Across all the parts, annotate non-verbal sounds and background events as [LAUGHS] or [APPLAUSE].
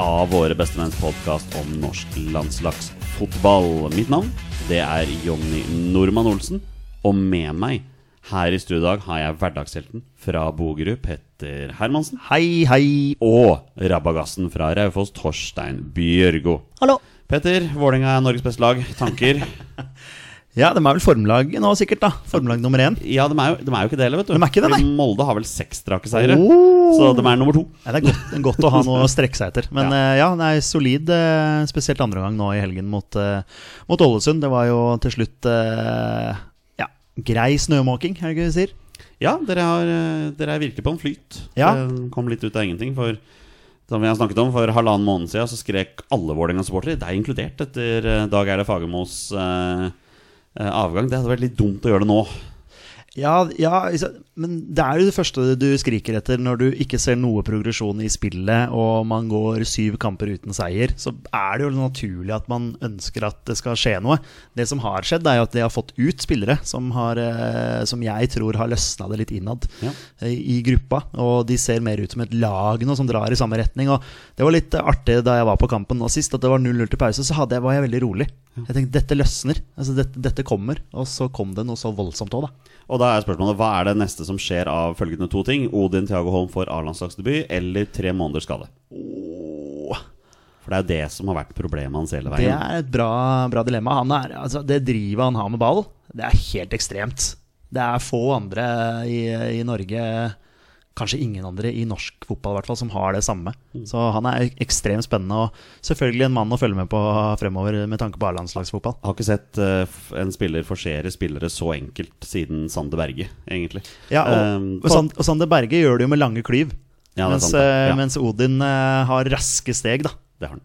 av Våre bestemenns podkast om norsk landslagsfotball. Mitt navn det er Jonny Normann Olsen, og med meg her i studio i dag har jeg hverdagshelten fra Bogerud, Petter Hermansen, Hei, hei. og rabagassen fra Raufoss, Torstein Bjørgo. Hallo! Petter, Vålerenga er Norges beste lag. Tanker? [LAUGHS] Ja, de er vel formlag nå, sikkert. da Formlag nummer én. Ja, de er jo, de er jo ikke det heller, vet du. De er ikke det, nei. Fordi Molde har vel seks strake seire. Oh. Så de er nummer to. Ja, det er godt, godt å ha noe å strekke seg etter. Men Ja. ja, ja det er solid, eh, spesielt andre gang nå i helgen mot, eh, mot Ålesund. Det var jo til slutt eh, ja, grei snømåking, er det ikke det vi sier? Ja, dere, har, eh, dere er virkelig på en flyt. Ja. Det kom litt ut av ingenting. For som vi har snakket om, for halvannen måned siden så skrek alle Vålerenga-supportere, deg inkludert, etter eh, Dag Erle Fagermos eh, eh, avgang. Det hadde vært litt dumt å gjøre det nå. Ja, ja, sant, men det er jo det første du skriker etter når du ikke ser noe progresjon i spillet, og man går syv kamper uten seier. Så er det jo naturlig at man ønsker at det skal skje noe. Det som har skjedd, er jo at de har fått ut spillere som, har, eh, som jeg tror har løsna det litt innad Ja. eh, i gruppa. Og de ser mer ut som et lag nå som drar i samme retning. Og det var litt artig da jeg var på kampen nå sist, at det var 0-0 til pause. Så jeg, var jeg veldig rolig. Jeg tenkte dette løsner. Altså, dette, dette kommer. Og så kom det noe så voldsomt òg, da. Og da er spørsmålet hva er det neste som skjer av følgende to ting? Odin Thiago Holm får A-landslagsdebut eller tre måneders skade? For det er jo det som har vært problemet hans hele veien. Det er et bra, bra dilemma. Er, altså, det drivet han har med ball, det er helt ekstremt. Det er få andre i, i Norge, kanskje ingen andre i norsk fotball i hvert fall, som har det samme. Så han er ekstremt spennende, og selvfølgelig en mann å følge med på fremover med tanke på A-landslagsfotball. Har ikke sett uh, en spiller forsere spillere så enkelt siden Sander Berge, egentlig. Ja, og, Um, og, Sand, og Sander Berge gjør det jo med lange klyv, Ja, mens, sant eh, Ja. mens Odin uh, har raske steg, da. Det har han.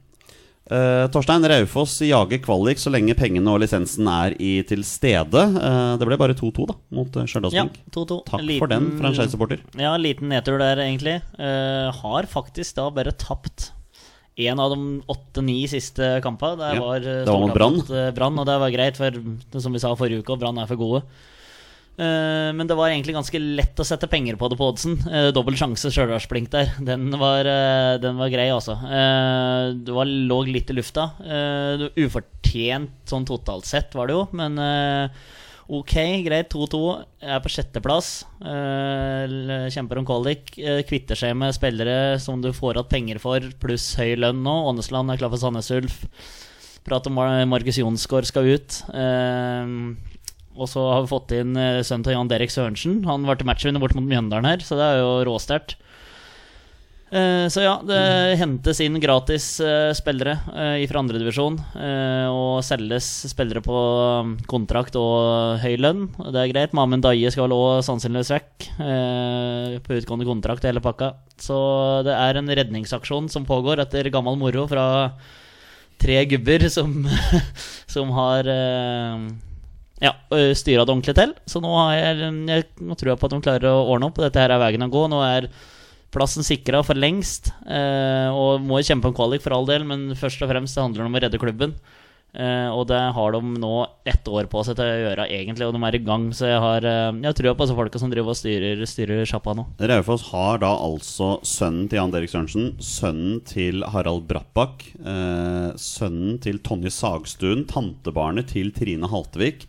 Eh, Torstein Raufoss jager kvalik så lenge pengene og lisensen er i til stede. Uh, det ble bare 2-2 da, mot uh, Ja, Takk Liten- for den, franchisesupporter. Ja, liten nedtur der, egentlig. Uh, har faktisk da bare tapt én av de åtte-ni siste kampene. Ja, eh, det var mot Brann. eh, Brann, og det var greit, for som vi sa forrige uke, Brann er for gode. Eh, men det var egentlig ganske lett å sette penger på det på oddsen. Uh, dobbel sjanse Stjørdalsblink der. Den var, eh, den var grei, altså. Eh, det var, lå litt i lufta. Eh, ufortjent sånn totalt sett, var det jo, men eh, Ok, greit. 2-2. Er på sjetteplass. Eh, kjemper om kvalik. Eh, kvitter seg med spillere som du får igjen penger for, pluss høy lønn nå. Ånesland er klar for Sandnes Ulf. Prat om Mar- Markus Jonsgaard skal ut. Eh, og så har vi fått inn eh, sønnen til Jan Derek Sørensen. Han var til matchvinner bort mot Mjøndalen her, så det er jo råsterkt. Eh, så ja, det hentes inn gratis eh, spillere fra andredivisjon. Og selges spillere på um, kontrakt og høy lønn. Det er greit. Mamen Daye skal òg sannsynligvis vekk. på utgående kontrakt og hele pakka. Så det er en redningsaksjon som pågår etter gammel moro fra tre gubber som, [LAUGHS] som har ja, styra det ordentlig til. Så nå, har jeg, jeg, nå tror jeg på at de klarer å ordne opp. Dette her er veien å gå. Nå er plassen sikra for lengst. Eh, og må kjempe om kvalik for all del, men først og fremst det handler om å redde klubben. Eh, og det har de nå ett år på seg til å gjøre, egentlig, og de er i gang. Så jeg har Jeg tror på disse folka som driver og styrer, styrer sjappa nå. Raufoss har da altså sønnen til Jan Derek Sørensen, sønnen til Harald Brattbakk, eh, sønnen til Tonje Sagstuen, tantebarnet til Trine Haltevik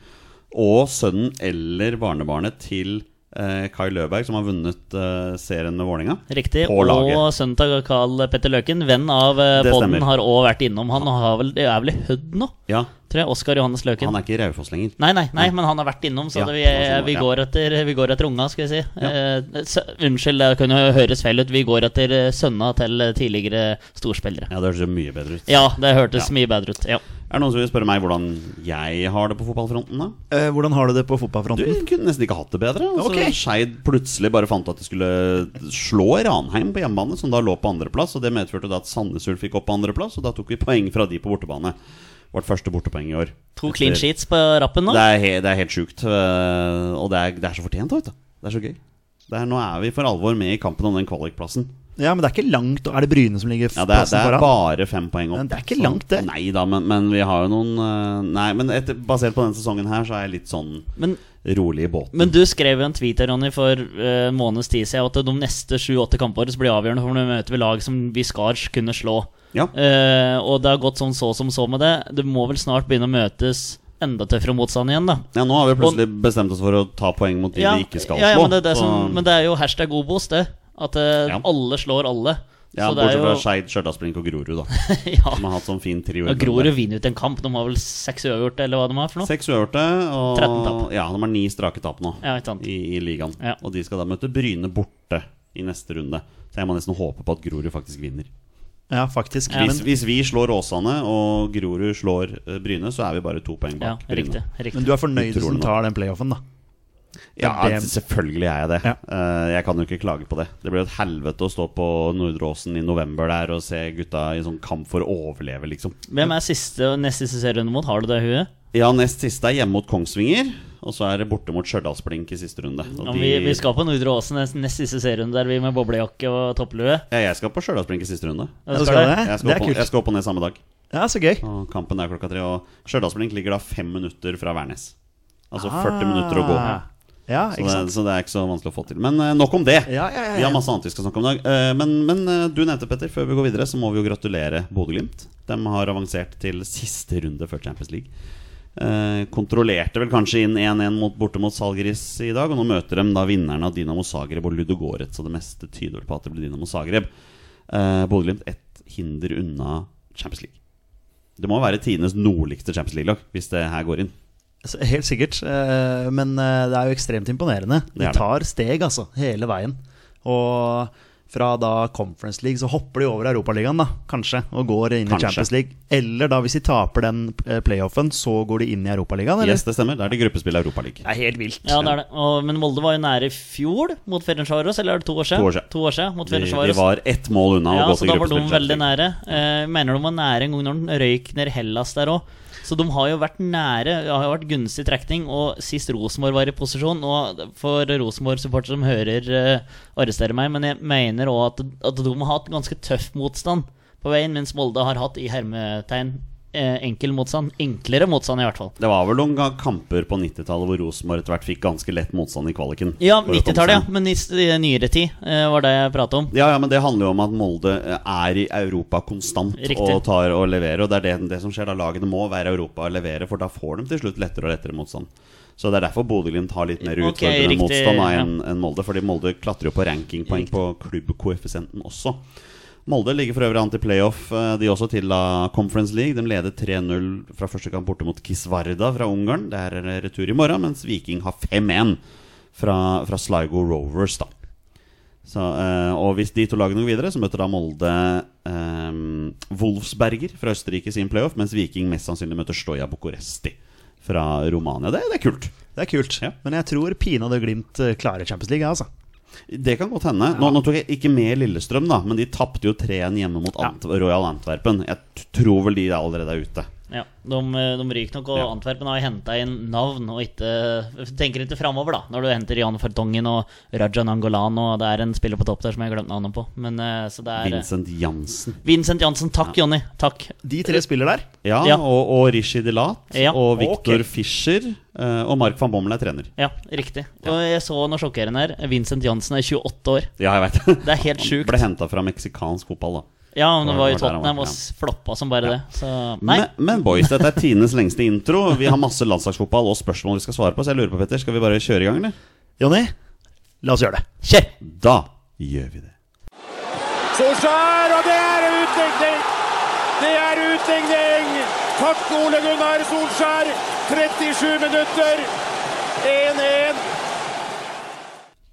og sønnen eller barnebarnet til eh, Kai Løberg, som har vunnet eh, serien med Vålerenga. Riktig. Og sønnen til Carl Petter Løken, venn av uh, har òg vært innom. Han har vel, det er vel i Hødd nå, Ja, tror jeg. Oskar Johannes Løken. han er ikke i Raufoss lenger. Nei, nei, nei, men han har vært innom, så Ja, det, vi, vi, går etter, vi går etter unga, skal vi si. Eh, Så, unnskyld, det kan jo høres feil ut. Vi går etter eh, sønna til eh, tidligere storspillere. Ja, Det hørtes mye bedre ut. Ja, det hørtes Ja. mye bedre ut. Ja. Er det noen som vil spørre meg hvordan jeg har det på fotballfronten? da? Eh, hvordan har du det på fotballfronten? Du kunne nesten ikke hatt det bedre. Altså, Ok. Skeid plutselig bare fant at de skulle slå Ranheim på hjemmebane, som da lå på andreplass. Og det medførte da at Sandnes Ulf fikk opp på andreplass, og da tok vi poeng fra de på bortebane. Vårt første bortepoeng i år. To clean sheets på rappen nå. Det er, he det er helt sjukt. øh, Og det er, det er så fortjent, vet du. Det er så gøy. Det er, nå er vi for alvor med i kampen om den kvalikplassen. Ja, men det er ikke langt. Er det Bryne som ligger Ja, det er, plassen det er bare fem poeng opp. Men det er ikke Så- langt, det. Nei da, men, men vi har jo noen øh, Nei, men etter, basert på denne sesongen her, så er jeg litt sånn Men, rolig i båten. men du skrev jo en tweet her, Ronny, for eh, en måneds tid siden at de neste sju-åtte kampene blir avgjørende, for nå møter vi lag som vi skal kunne slå. ja. Uh, og det har gått sånn så som så med det. Det må vel snart begynne å møtes enda tøffere motstand igjen, da. ja, nå har vi plutselig bestemt oss for å ta poeng mot de vi ikke skal ja, ja, slå. men, det det som, men det er jo hashtag Obos, det. At uh, Ja. alle slår alle. Ja, så det er bortsett fra jo Skeid, Stjørdalsblink og Grorud, da. [LAUGHS] ja. Som har hatt sånn fin trio. Og Grorud vinner ut en kamp. De har vel seks uavgjorte, eller hva de har for noe? Seks uavgjorte, og 13 tap. Ja, de har ni strake tap nå Ja, ikke sant. i, i ligaen. Ja. Og de skal da møte Bryne borte i neste runde. Så jeg må nesten håpe på at Grorud faktisk vinner. Ja, faktisk. Ja, Hvis, men, hvis vi slår Åsane og Grorud slår eh, Bryne, så er vi bare to poeng Ja, bak. riktig. Bryne. riktig. men du er fornøyd hvis du tar den playoffen, da? Ja, Det selvfølgelig er jeg det. Ja. Eh, jeg kan jo ikke klage på det. Det blir jo et helvete å stå på Nordre Åsen i november der og se gutta i sånn kamp for å overleve, liksom. Hvem er siste og nest siste serierunde mot? Har du det i huet? Ja, nest siste er hjemme mot Kongsvinger, og så er det borte mot Stjørdalsblink i siste runde. Ja, de- vi, vi skal på Nordre Åsen nest, siste serierunde der vi med boblejakke og topplue. Ja, jeg skal på Stjørdalsblink i siste runde. Du skal skal det? Jeg skal, Det er og- jeg skal opp og ned samme dag. Ja, så gøy. Og kampen er klokka tre. Og Stjørdalsblink ligger da fem minutter fra Værnes. Altså Ah. 40 minutter å gå. Ja, Så det, så det er ikke så vanskelig å få til. Men eh, nok om det. Ja, ja, ja, Vi har masse annet vi skal snakke om i dag. Eh, men men eh, du nevnte, Petter, før vi går videre, så må vi jo gratulere Bodø-Glimt. De har avansert til siste runde før Champions League. Eh, kontrollerte vel kanskje inn 1-1 mot, borte mot Salgris i dag. Og nå møter de da vinneren av Dinamo Zagreb og Ludogorets. Så det meste tyder vel på at det blir Dinamo Zagreb. Eh, Bodø-Glimt ett hinder unna Champions League. Det må være tidenes nordligste Champions League-lag hvis det her går inn. Så Helt sikkert. eh, Men eh, det er jo ekstremt imponerende. Er De tar steg, altså, hele veien. Og fra da Conference League så hopper de over Europaligaen, da, kanskje, og går inn Kanskje. i Champions League. Eller da, hvis de taper den eh, playoffen, så går de inn i Europaligaen, eller? Yes, det stemmer. Da er det gruppespill i Europaligaen. Det er helt vilt. Ja, det er det. Og, men Molde var jo nære i fjor mot Ferencvaros, eller er det to år siden? To år siden. To år siden mot De, de var ett mål unna Ja, å gå så da var de veldig nære. Eh, mener de var nære en gang når den røyk ned Hellas der òg. Så de har jo vært nære. Det har jo vært gunstig trekning. Og sist Rosenborg var i posisjon Og for Rosenborg-supportere som hører, uh, arrestere meg, men jeg mener òg at, at de har hatt ganske tøff motstand på veien, mens Molde har hatt i hermetegn enkel motstand. Enklere motstand, i hvert fall. Det var vel noen kamper på 90-tallet hvor Rosenborg etter hvert fikk ganske lett motstand i kvaliken. Ja, For å komme 90-tallet, ja. Men i nyere tid eh, var det jeg pratet om. Ja, ja, men det handler jo om at Molde eh, er i Europa konstant Riktig. og tar og leverer. Og det er det, det som skjer da. Lagene må være i Europa og levere, for da får de til slutt lettere og lettere motstand. Så det er derfor Bodø-Glimt har litt mer utfordrende riktig, motstand enn ja. enn Molde. Fordi Molde klatrer jo på rankingpoeng på klubbkoeffisienten også. Molde ligger for øvrig an til playoff, eh, de også til da Conference League. De leder 3-0 fra første kamp borte mot Kisvarda fra Ungarn. Det er eh, retur i morgen, mens Viking har 5-1 fra, fra Sligo Rovers, da. Så, eh, og hvis de to lagene går videre, så møter da Molde eh, Wolfsberger fra Østerrike sin playoff, mens Viking mest sannsynlig møter Stoja Bucuresti fra Romania. Det, det er kult. Det er kult. Ja. Men jeg tror pinadø Glimt eh, klarer Champions League, altså. Det kan godt hende. Nå, nå tok jeg ikke med Lillestrøm, da, men de tapte jo 3-1 hjemme mot Ant Royal Antwerpen. Jeg tror vel de allerede er ute. Ja, de, de ryker nok, og Ja. Antwerpen har henta inn navn og ikke tenker ikke framover, da. Når du henter Jan Fertongen og Raja Nangolan, og det er en spiller på topp der som jeg har glemt navnet på. Men eh, så det er eh, Vincent Jansen. Vincent Jansen. Takk, Jonny. Takk. De tre spiller der. Ja, Ja. Og, og Rishi Delat. Ja. Og Victor okay. Fischer. eh, og Mark van Bommel er trener. Ja, riktig. Og jeg så noe sjokkerende her. Vincent Jansen er 28 år. Ja, jeg vet. Det er helt [LAUGHS] sjukt. Ble henta fra meksikansk fotball, da. Ja, men det var han Tottenham var, og floppa som bare det. Så nei. Men, men boys, dette er tidenes lengste intro. Vi har masse landslagsfotball og spørsmål vi skal svare på. Så jeg lurer på, Petter, skal vi bare kjøre i gang, eller? Jonny, La oss gjøre det. Kjør! Da gjør vi det. Solskjær, og det er utligning! Det er utligning! Takk, Ole Gunnar Solskjær. 37 minutter. 1-1.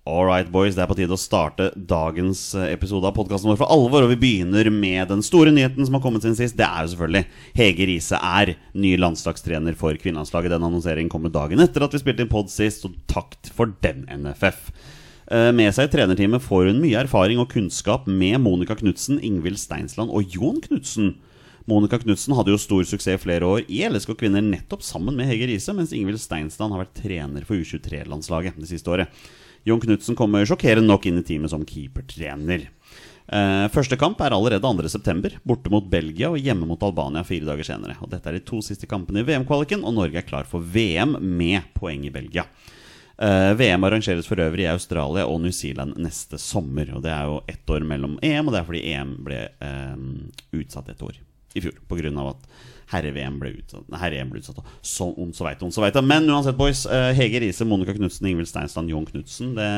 All right, boys, det er på tide å starte dagens eh, episode av podkasten vår for alvor. Og vi begynner med den store nyheten som har kommet siden sist. Det er jo selvfølgelig Hege Riise er ny landslagstrener for kvinnelandslaget. Den annonseringen kommer dagen etter at vi spilte inn pod sist, så takk for den, NFF. Eh, Med seg i trenerteamet får hun mye erfaring og kunnskap med Monica Knutsen, Ingvild Steinsland og Jon Knutsen. Monica Knutsen hadde jo stor suksess i flere år i LSK Kvinner nettopp sammen med Hege Riise, mens Ingvild Steinsland har vært trener for U23-landslaget det siste året. Jon Knutsen kommer sjokkerende nok inn i teamet som keepertrener. Uh, første kamp er allerede 2.9., borte mot Belgia og hjemme mot Albania fire dager senere. Og Dette er de to siste kampene i VM-kvaliken, og Norge er klar for VM med poeng i Belgia. Uh, VM arrangeres for øvrig i Australia og New Zealand neste sommer. Og Det er jo ett år mellom EM, og det er fordi EM ble uh, utsatt et år i fjor. Pga. at herre-VM ble utsatt. Herre-EM ble utsatt. Så om så veit om så veit. Men uansett, boys. eh, Hege Riise, Monica Knutsen, Ingvild Steinsland, Jon Knutsen. Det,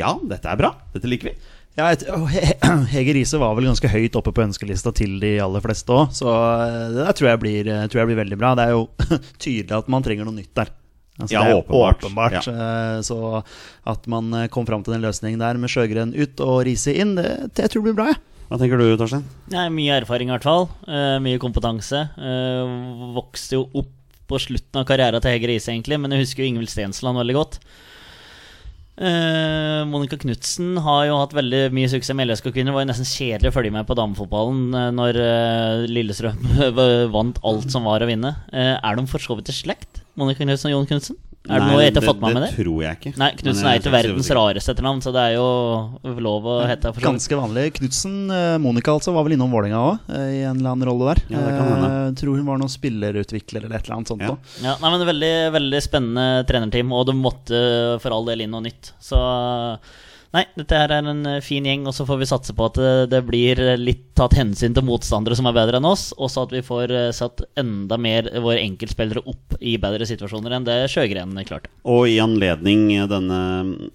ja, dette er bra. Dette liker vi. Ja, et, [CLEARS THROAT] Hege Riise var vel ganske høyt oppe på ønskelista til de aller fleste òg, så eh, det der tror jeg, blir, eh, tror jeg blir veldig bra. Det er jo [LAUGHS] tydelig at man trenger noe nytt der. Altså, Ja, det er åpenbart. åpenbart. Ja. Så at man kom fram til den løsningen der med Sjøgren ut og Riise inn, det, det jeg tror blir bra. jeg. Hva tenker du, Torstein? Nei, mye erfaring i hvert fall. Uh, mye kompetanse. Uh, vokste jo opp på slutten av karrieren til Hege Riise, egentlig, men jeg husker jo Ingvild Stensland veldig godt. Uh, Monica Knutsen har jo hatt veldig mye suksess med LSK-kvinner. Var jo nesten kjedelig å følge med på damefotballen når uh, Lillestrøm [LAUGHS] vant alt som var å vinne. Uh, er de for så vidt i slekt, Monica Knutsen og Jon Knutsen? Er det Nei, noe jeg ikke har fått med meg det? det? tror jeg ikke. Nei, Knutsen er ikke verdens rareste etternavn, så det er jo lov å hete for. Ganske vanlig. Knutsen, eh, Monica altså, var vel innom Vålerenga òg, i en eller annen rolle der. Ja, det kan hende. Jeg tror hun var noen spillerutvikler eller et eller annet sånt. Ja. Da. Ja, nei, men Veldig veldig spennende trenerteam, og det måtte for all del inn noe nytt. Så nei, dette her er en eh, fin gjeng, og så får vi satse på at det, det blir litt tatt hensyn til motstandere som er bedre enn oss, og så at vi får eh, satt enda mer våre enkeltspillere opp i bedre situasjoner enn det Sjøgren klarte. Og i anledning denne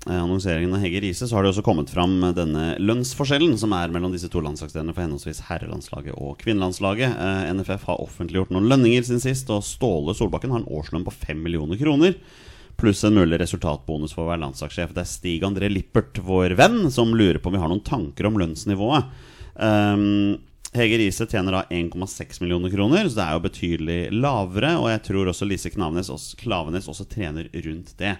eh, annonseringen av Hege Riise, så har det også kommet fram denne lønnsforskjellen som er mellom disse to landslagsdelene for henholdsvis herrelandslaget og kvinnelandslaget. Eh, NFF har offentliggjort noen lønninger siden sist, og Ståle Solbakken har en årslønn på 5 millioner kroner. Pluss en mulig resultatbonus for å være landslagssjef. Det er Stig André Lippert, vår venn, som lurer på om vi har noen tanker om lønnsnivået. Um, Hege Riise tjener da 1,6 millioner kroner, så det er jo betydelig lavere. Og jeg tror også Lise Klavenes også, Klavenes også trener rundt det.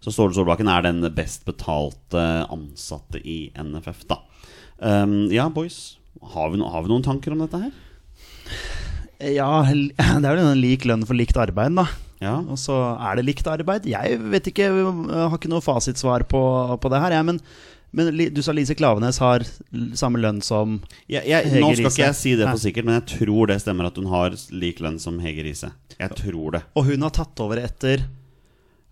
Så Ståle Solbakken er den best betalte ansatte i NFF, da. Um, ja, boys. Har vi, no, har vi noen tanker om dette her? Ja, [LAUGHS] det er vel en lik lønn for likt arbeid, da. Ja. Og så er det likt arbeid. Jeg vet ikke, jeg har ikke noe fasitsvar på, på det her, jeg. Men, men du sa Lise Klavenes har samme lønn som Jeg, jeg, Hege nå skal ikke jeg si det for sikkert, men jeg tror det stemmer at hun har lik lønn som Hege Riise. Jeg tror det. Og hun har tatt over etter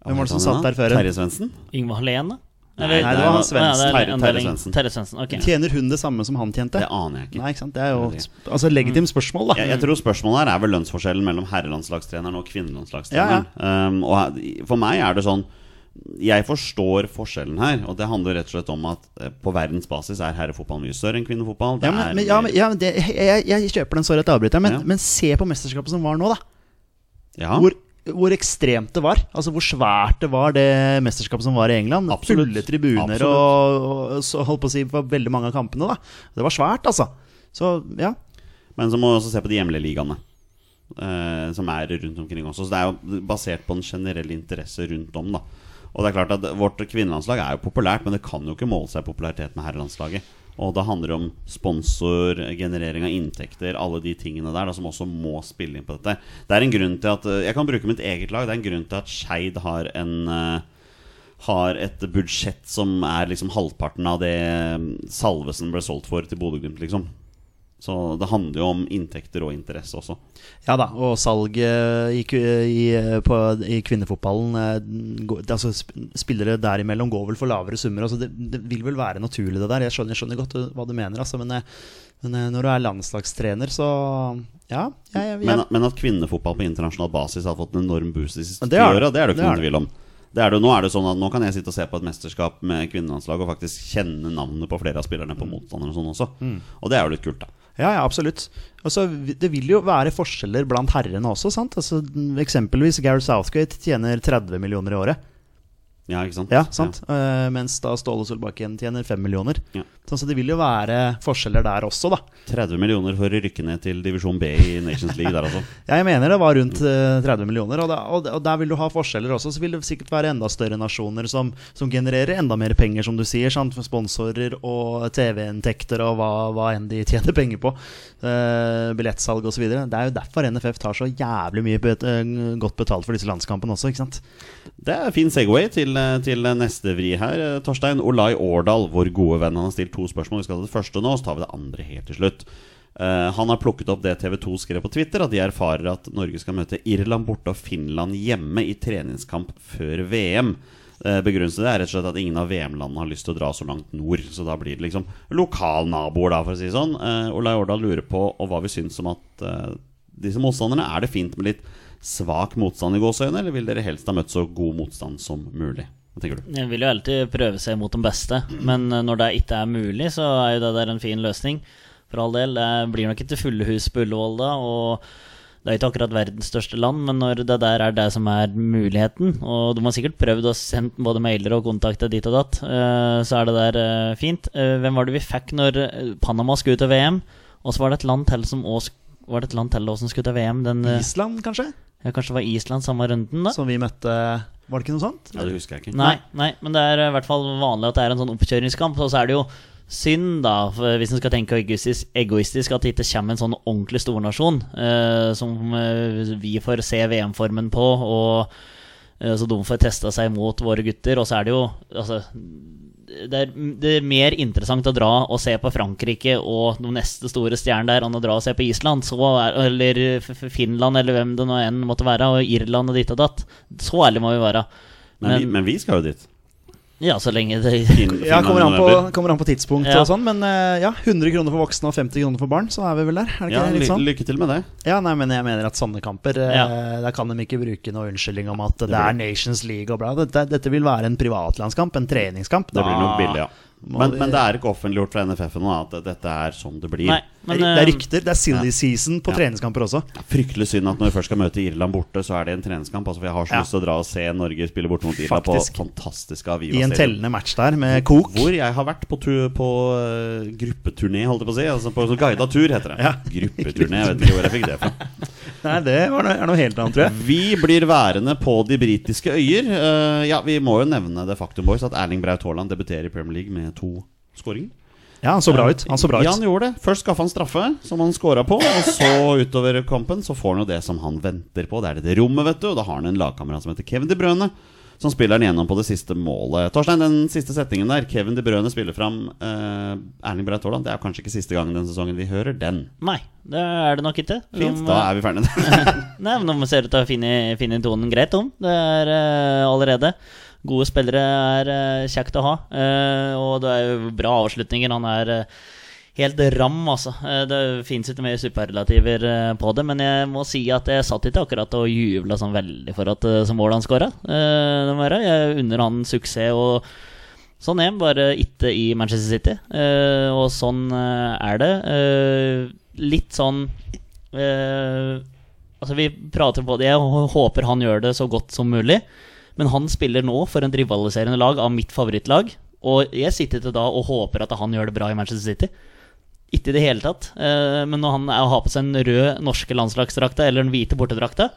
Hvem var det som satt der før? Terje Svendsen? Yngvar Hallén, da? Nei, det var han Svendsen. Ja, er Terje- Terje. Svendsen. Terje Svendsen, ok. Tjener hun det samme som han tjente? Det aner jeg ikke. Nei, ikke sant? Det er jo altså, legitimt spørsmål, da. Jeg, jeg tror spørsmålet her er vel lønnsforskjellen mellom herrelandslagstreneren og kvinnelandslagstreneren. Um, og for meg er det sånn Jeg forstår forskjellen her, og det handler rett og slett om at eh, på verdensbasis er herrefotball mye større enn kvinnefotball. Det Ja, men, men, ja, men, ja, men det, jeg, jeg kjøper den, sorry at jeg avbryter, men, Ja. men se på mesterskapet som var nå, da. ja. Hvor, hvor ekstremt det var. Altså Hvor svært det var, det mesterskapet som var i England. Absolutt. Fulle tribuner Absolutt. og, og så holdt på å si på veldig mange av kampene. da Det var svært, altså. Så ja. Men så må vi også se på de hjemlige ligaene. eh, som er rundt omkring også. Så det er jo basert på en generell interesse rundt om. da Og det er klart at Vårt kvinnelandslag er jo populært, men det kan jo ikke måle seg i popularitet med herrelandslaget. Og det handler om sponsor, generering av inntekter, alle de tingene der da, som også må spille inn på dette. Det er en grunn til at eh, Jeg kan bruke mitt eget lag. Det er en grunn til at Skeid har en eh, har et budsjett som er liksom halvparten av det eh, Salvesen ble solgt for til Bodø-Glimt, liksom. Så det handler jo om inntekter og interesse også. Ja da, og salget i, i, på, i kvinnefotballen eh, altså, Spillere derimellom går vel for lavere summer. Altså, det, det vil vel være naturlig, det der. Jeg skjønner, jeg skjønner godt hva du mener, altså, men, eh, men eh, når du er landslagstrener, så Ja. Jeg, jeg, Men, men at kvinnefotball på internasjonal basis har fått en enorm boost de siste Det ti det. åra, det er det ikke noen tvil om. Det det, nå er det sånn at nå kan jeg sitte og se på et mesterskap med kvinnelandslag og faktisk kjenne navnet på flere av spillerne på motstanderen og sånn også. Og det er jo litt kult, da. Ja, ja, absolutt. Altså, det vil jo være forskjeller blant herrene også, sant? Altså, eksempelvis Gareth Southgate tjener 30 millioner i året. Ja, ikke sant? Ja, sant? Eh, mens da Ståle Solbakken tjener 5 millioner. Ja. Så, så det vil jo være forskjeller der også, da. 30 millioner for å rykke ned til divisjon B i Nations League der, altså. Ja, [LAUGHS] jeg mener det var rundt eh, 30 millioner, og, da, og, og der vil du ha forskjeller også. Så vil det sikkert være enda større nasjoner som, som genererer enda mer penger, som du sier. Sant? For sponsorer og TV-inntekter og hva, hva enn de tjener penger på. Uh, billettsalg osv. Det er jo derfor NFF tar så jævlig mye bet, eh, godt betalt for disse landskampene også, ikke sant. Det er fin Segway til, til neste vri her. Eh, Torstein Olai Årdal, vår gode venn, han har stilt to spørsmål. Vi skal ta det første nå, så tar vi det andre helt til slutt. Eh, han har plukket opp det TV 2 skrev på Twitter, at de erfarer at Norge skal møte Irland borte og Finland hjemme i treningskamp før VM. Uh, Begrunnelsen er rett og slett at ingen av VM-landene har lyst til å dra så langt nord. Så da blir det liksom lokalnaboer, da, for å si sånn. Olai Årdal lurer på og hva vi syns om at eh, disse motstanderne Er det fint med litt svak motstand i gåseøyne, eller vil dere helst ha møtt så god motstand som mulig? Hva tenker du? Jeg vil jo alltid prøve seg mot den beste, men eh, når det ikke er mulig, så er jo det der en fin løsning. For all del. Det blir nok ikke fulle hus på Ullevål da, og det er ikke akkurat verdens største land, men når det der er det som er muligheten, og de har sikkert prøvd å sende både mailer og kontakte dit og datt, eh, så er det der eh, fint. Eh, Hvem var det vi fikk når Panama skulle til VM? Og så var det et land til som også var det et land til også som skulle til VM? Den, Island, kanskje? Ja, kanskje det var Island samme runden, da? Som vi møtte Var det ikke noe sånt? Ja, Det husker jeg ikke. Nei, nei, men det er i hvert fall vanlig at det er en sånn oppkjøringskamp. Og så er det jo synd, da, for hvis en skal tenke egoistisk, egoistisk at det ikke kommer en sånn ordentlig stornasjon eh, som eh, vi får se VM-formen på, og eh, så de får testa seg mot våre gutter. Og så er det jo altså, det er, det er mer interessant å dra og se på Frankrike og de neste store stjernene der enn å dra og se på Island, så er, eller Finland, eller hvem det nå enn måtte være, og Irland og ditt og datt. Så ærlig må vi være. Men, vi, men vi skal jo dit. Ja, så lenge det Ja, kommer an, på, kommer an på tidspunkt Ja. og sånn, men eh, ja, 100 kroner for voksne og 50 kroner for barn, så er vi vel der. Er det ikke Ja, det, litt sånn? lykke til med det. Ja, nei, men jeg mener at sånne kamper eh, Ja. Der kan de ikke bruke noe unnskyldning om at det, det er Nations League og bla. Dette, dette vil være en privatlandskamp, en treningskamp. Det blir nok billig, ja. Men, vi- men det er ikke offentliggjort fra NFF-en at dette er sånn det blir. Nei, men det er eh, rykter. Det er silly season på Ja. treningskamper også. Fryktelig synd at når vi først skal møte Irland borte, så er det en treningskamp. Altså, for jeg har så Ja. lyst til å dra og se Norge spille borte mot Irland Faktisk. på fantastiske Aviva I en tellende match der med kok. Hvor jeg har vært på, på uh, gruppeturné, holdt jeg på å si. Altså på så guida tur, heter det. Ja. Gruppeturné, jeg vet ikke hvor jeg fikk det fra. [LAUGHS] Nei, det var noe, er noe helt annet, tror jeg. Vi blir værende på de britiske øyer. Uh, ja, Vi må jo nevne det faktum boys at Erling Braut Haaland debuterer i Premier League med to skåringer. Ja, han så bra ut. Han så bra Ja, han gjorde det. Først skaffa han straffe, som han scora på. Og så utover kampen så får han jo det som han venter på. Det er det rommet, vet du. Og da har han en lagkamerat som heter Kevin De Brøne, som spiller han gjennom på det siste målet. Torstein, den siste setningen der. Kevin De Brøne spiller fram eh, Erling Braut Haaland. Det er kanskje ikke siste gangen den sesongen vi hører den. Nei, det er det nok ikke. Fint, da er vi ferdige. [LAUGHS] Nei, men nå ser ut til å finne, finne tonen greit om. Det er eh, allerede. Gode spillere er eh, kjekt å ha. eh, og det er jo bra avslutninger. Han er eh, helt ram, altså. Det fins ikke mer superlativer på det. Men jeg må si at jeg satt ikke akkurat og jubla sånn veldig for at uh, mål han skåra. jeg unner han suksess. og Sånn er han, bare ikke i Manchester City. Og sånn er det. Litt sånn Altså, vi prater på det. Jeg håper han gjør det så godt som mulig. Men han spiller nå for en rivaliserende lag av mitt favorittlag. Og jeg sitter til da og håper at han gjør det bra i Manchester City. Ikke i det hele tatt. Eh, men når han har på seg den røde norske landslagsdrakta eller den hvite bortedrakta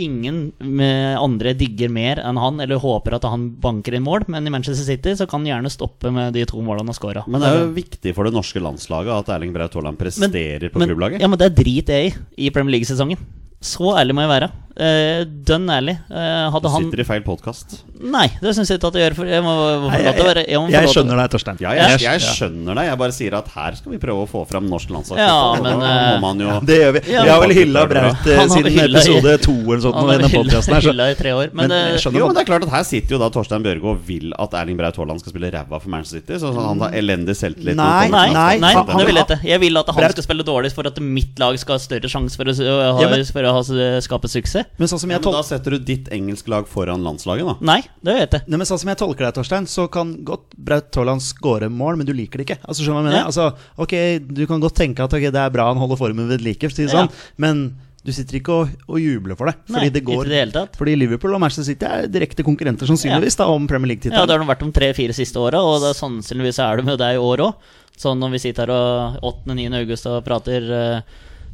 Ingen med andre digger mer enn han eller håper at han banker inn mål, men i Manchester City så kan han gjerne stoppe med de to målene han har scora. Men det er jo viktig for det norske landslaget at Erling Braut Haaland presterer på klubblaget. Ja, men det er drit jeg i i Premier League-sesongen. Så ærlig må jeg være. Uh, dønn ærlig. Uh, hadde Du han sitter i feil podkast. Nei, det syns jeg ikke at jeg gjør. For jeg må Nei, jeg, jeg, jeg må Jeg skjønner deg, Torstein. Ja, jeg, Jeg- jeg skjønner deg. Jeg bare sier at her skal vi prøve å få fram norsk landslag. Ja, men, da må man jo Det gjør vi. Ja, vi har vel hylla Braut eh, siden episode to eller sånt. Han har hylla, her, så- hylla i tre år. Men, Men eh, Jo, men det er klart at Her sitter jo da Torstein Bjørgo og vil at Erling Braut Haaland skal spille ræva for Manchester City. Så han har elendig selvtillit. Nei, det nei, nei, det vil jeg ikke. Jeg vil at han skal spille dårlig for at mitt lag skal ha større sjanse for å, ha, Ja, men- å skape suksess. Men sånn som Ja, men da setter du ditt engelsk lag foran landslaget, da. Nei, det vet jeg. Nei, men sånn som jeg tolker deg, Torstein, så kan godt Braut Haaland skåre mål, men du liker det ikke. Altså, skjønner du hva jeg mener? Ja. Altså, ok, Du kan godt tenke at okay, det er bra han holder formen ved like, for å si det Ja. sånn, men du sitter ikke og, og jubler for det. Fordi Nei, det går ikke i det hele tatt. Fordi Liverpool og Manchester City er direkte konkurrenter, sannsynligvis, da, om Premier League-tittelen. Det har de vært de tre-fire siste åra, og det er sannsynligvis er de jo det i år òg. Sånn når vi sitter her og 8.-9. august og prater, eh,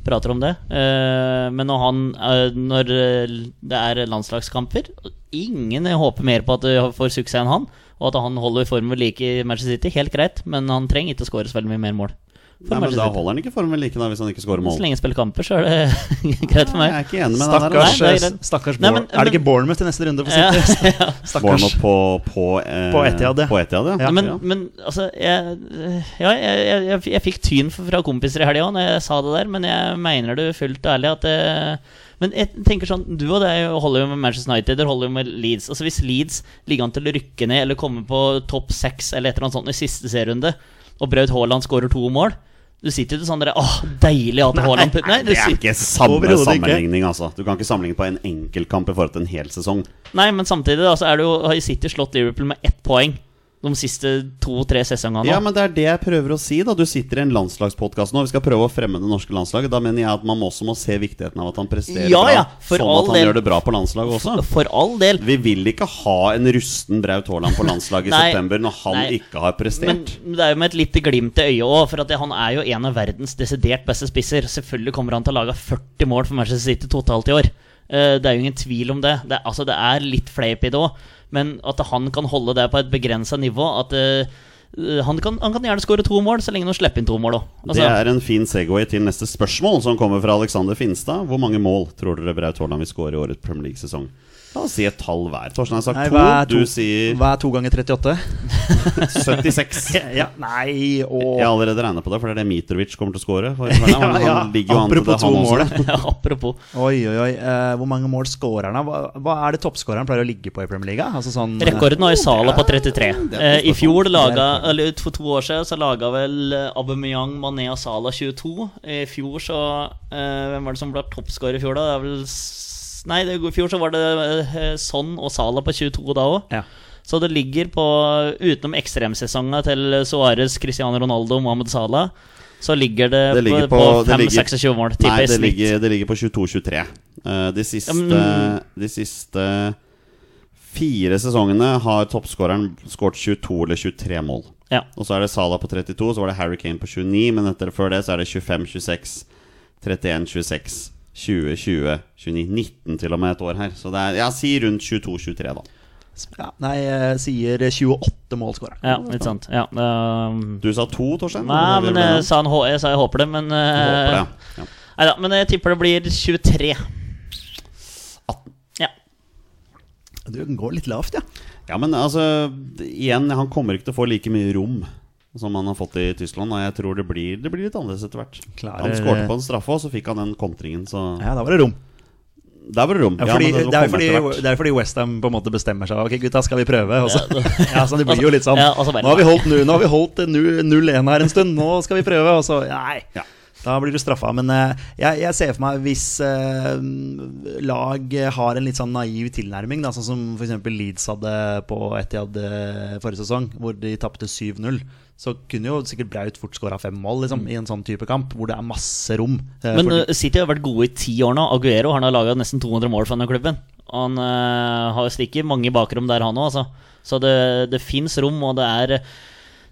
prater om det. Eh, men når han eh, Når eh, det er landslagskamper Ingen håper mer på at du får suksess enn han, og at han holder formen like i Manchester City. Helt greit, men han trenger ikke å skåre så veldig mye mer mål. For Nei, men Manchester Da holder han ikke formen like da, hvis han ikke scorer Så lenge han spiller kamper, så er det [LAUGHS] greit for Nei, meg. Jeg er ikke enig med der. Stakkars, altså. Nei, det er eh, stakkars Nei, men- Er det ikke Bournemouth i neste runde for Ja, [LAUGHS] ja. Stakkars. Bournemouth på, på, eh, På Etiad, ja. På ja. Ja. Men, men altså jeg, Ja, jeg, jeg, jeg, jeg fikk tyn fra kompiser i helga òg når jeg sa det der, men jeg mener det fullt ærlig at det, Men jeg tenker sånn Du og deg holder jo med Manchester United, dere holder jo med Leeds. Altså Hvis Leeds ligger an til å rykke ned eller komme på topp seks eller et eller annet sånt i siste serierunde, og Braut Haaland skårer to mål Du sitter jo til sånn der Åh, deilig at Haaland putter Nei, Det er ikke samme sammenligning, ikke. altså. Du kan ikke sammenligne på en enkeltkamp i forhold til en hel sesong. nei men samtidig da, så er det jo, har City slått Liverpool med ett poeng de siste to-tre sesongene. Ja, men det er det jeg prøver å si, da. Du sitter i en landslagspodkast nå. Vi skal prøve å fremme det norske landslaget. Da mener jeg at man også må se viktigheten av at han presterer Ja, bra. ja, sånn all at han del. gjør det bra på landslaget også. For all del. Vi vil ikke ha en rusten Braut Haaland på landslaget i [LAUGHS] Nei, september når han nei. ikke har prestert. Men det er jo med et lite glimt i øyet òg, for det, han er jo en av verdens desidert beste spisser. Selvfølgelig kommer han til å lage 40 mål for Manchester City totalt i år. Uh, Det er jo ingen tvil om det. Det, altså, det er litt fleip i det òg, men at han kan holde det på et begrensa nivå At eh, han, kan, han kan gjerne skåre to mål, så lenge han slipper inn to mål òg. Det er en fin Segway til neste spørsmål, som kommer fra Alexander Finstad. Hvor mange mål tror dere Braut Haaland vil skåre i årets Premier League-sesong? La oss si et tall hver. Torstein har sagt Nei, to, hva to, du sier hva er to ganger 38? 76. [LAUGHS] [LAUGHS] Ja, nei, og Jeg har allerede regna på det, for det er det Mitrovic kommer til å skåre. [LAUGHS] Han, Ja, ja. ligger jo an til det, Apropos to mål. Apropos. Oi, oi, oi. Uh, hvor mange mål scorer han? Hva, hva er det toppskåreren pleier å ligge på i Premier League? Altså sånn, Rekorden har i Sala på 33. det er Eh, I fjor laga Eller for to år siden så laga vel Aubameyang, Mané og Sala 22. I fjor så uh, Hvem var det som ble toppskårer i fjor, da? Det er vel Nei, i fjor så var det eh, Son og Sala på 22 da òg. Ja. Så det ligger på Utenom ekstremsesonga til Suárez, Cristiano Ronaldo og Mohammed Salah, så ligger det, Det ligger på, på, på det ligger- 5-26 mål. Nei, det ligger, det ligger på 22-23. Eh, de, siste, men- de siste fire sesongene har toppskåreren skåret 22 eller 23 mål. Ja. Og så er det Salah på 32, så var det Harry Kane på 29, men etter før det så er det 25, 26, 31, 26, 20, 20, 29, 19 til og med et år her. Så det er, ja, si rundt 22-23, da. ja, Nei, jeg sier 28 mål skåra. Ja, litt sant. Ja, um, Du sa to, Torstein? Nei, men jeg sa, en, jeg sa jeg håper det, men håper det, ja. ja. Neida, men jeg tipper det blir 23. 18. Ja. Du går litt lavt, ja. Ja, men altså Igjen, han kommer ikke til å få like mye rom som han har fått i Tyskland. Og jeg tror det blir, det blir litt annerledes etter hvert. Klarer- Han skårte på en straffe, og så fikk han den kontringen, så Ja, Da var det rom. Der var det rom. Ja, Ja, fordi, men det, det, er fordi, det er fordi Westham på en måte bestemmer seg. Ok, gutta, skal vi prøve? Og så, [LAUGHS] ja, så det blir jo litt sånn. Ja, og så bare- Nå har vi holdt, nå har vi holdt 0-1 her en stund, nå skal vi prøve. Og så nei. Ja. Da blir du straffa. Men eh, jeg, jeg ser for meg hvis eh, lag har en litt sånn naiv tilnærming, da, sånn som f.eks. Leeds hadde på Etihad eh, forrige sesong, hvor de tapte 7-0, så kunne jo sikkert Braut fort skåra fem mål liksom, i en sånn type kamp, hvor det er masse rom. Eh, Men uh, City har vært gode i ti år nå. Aguero har laga nesten 200 mål for denne klubben. Han uh, har stikker mange i bakrom der, han òg, altså. Så det, det fins rom, og det er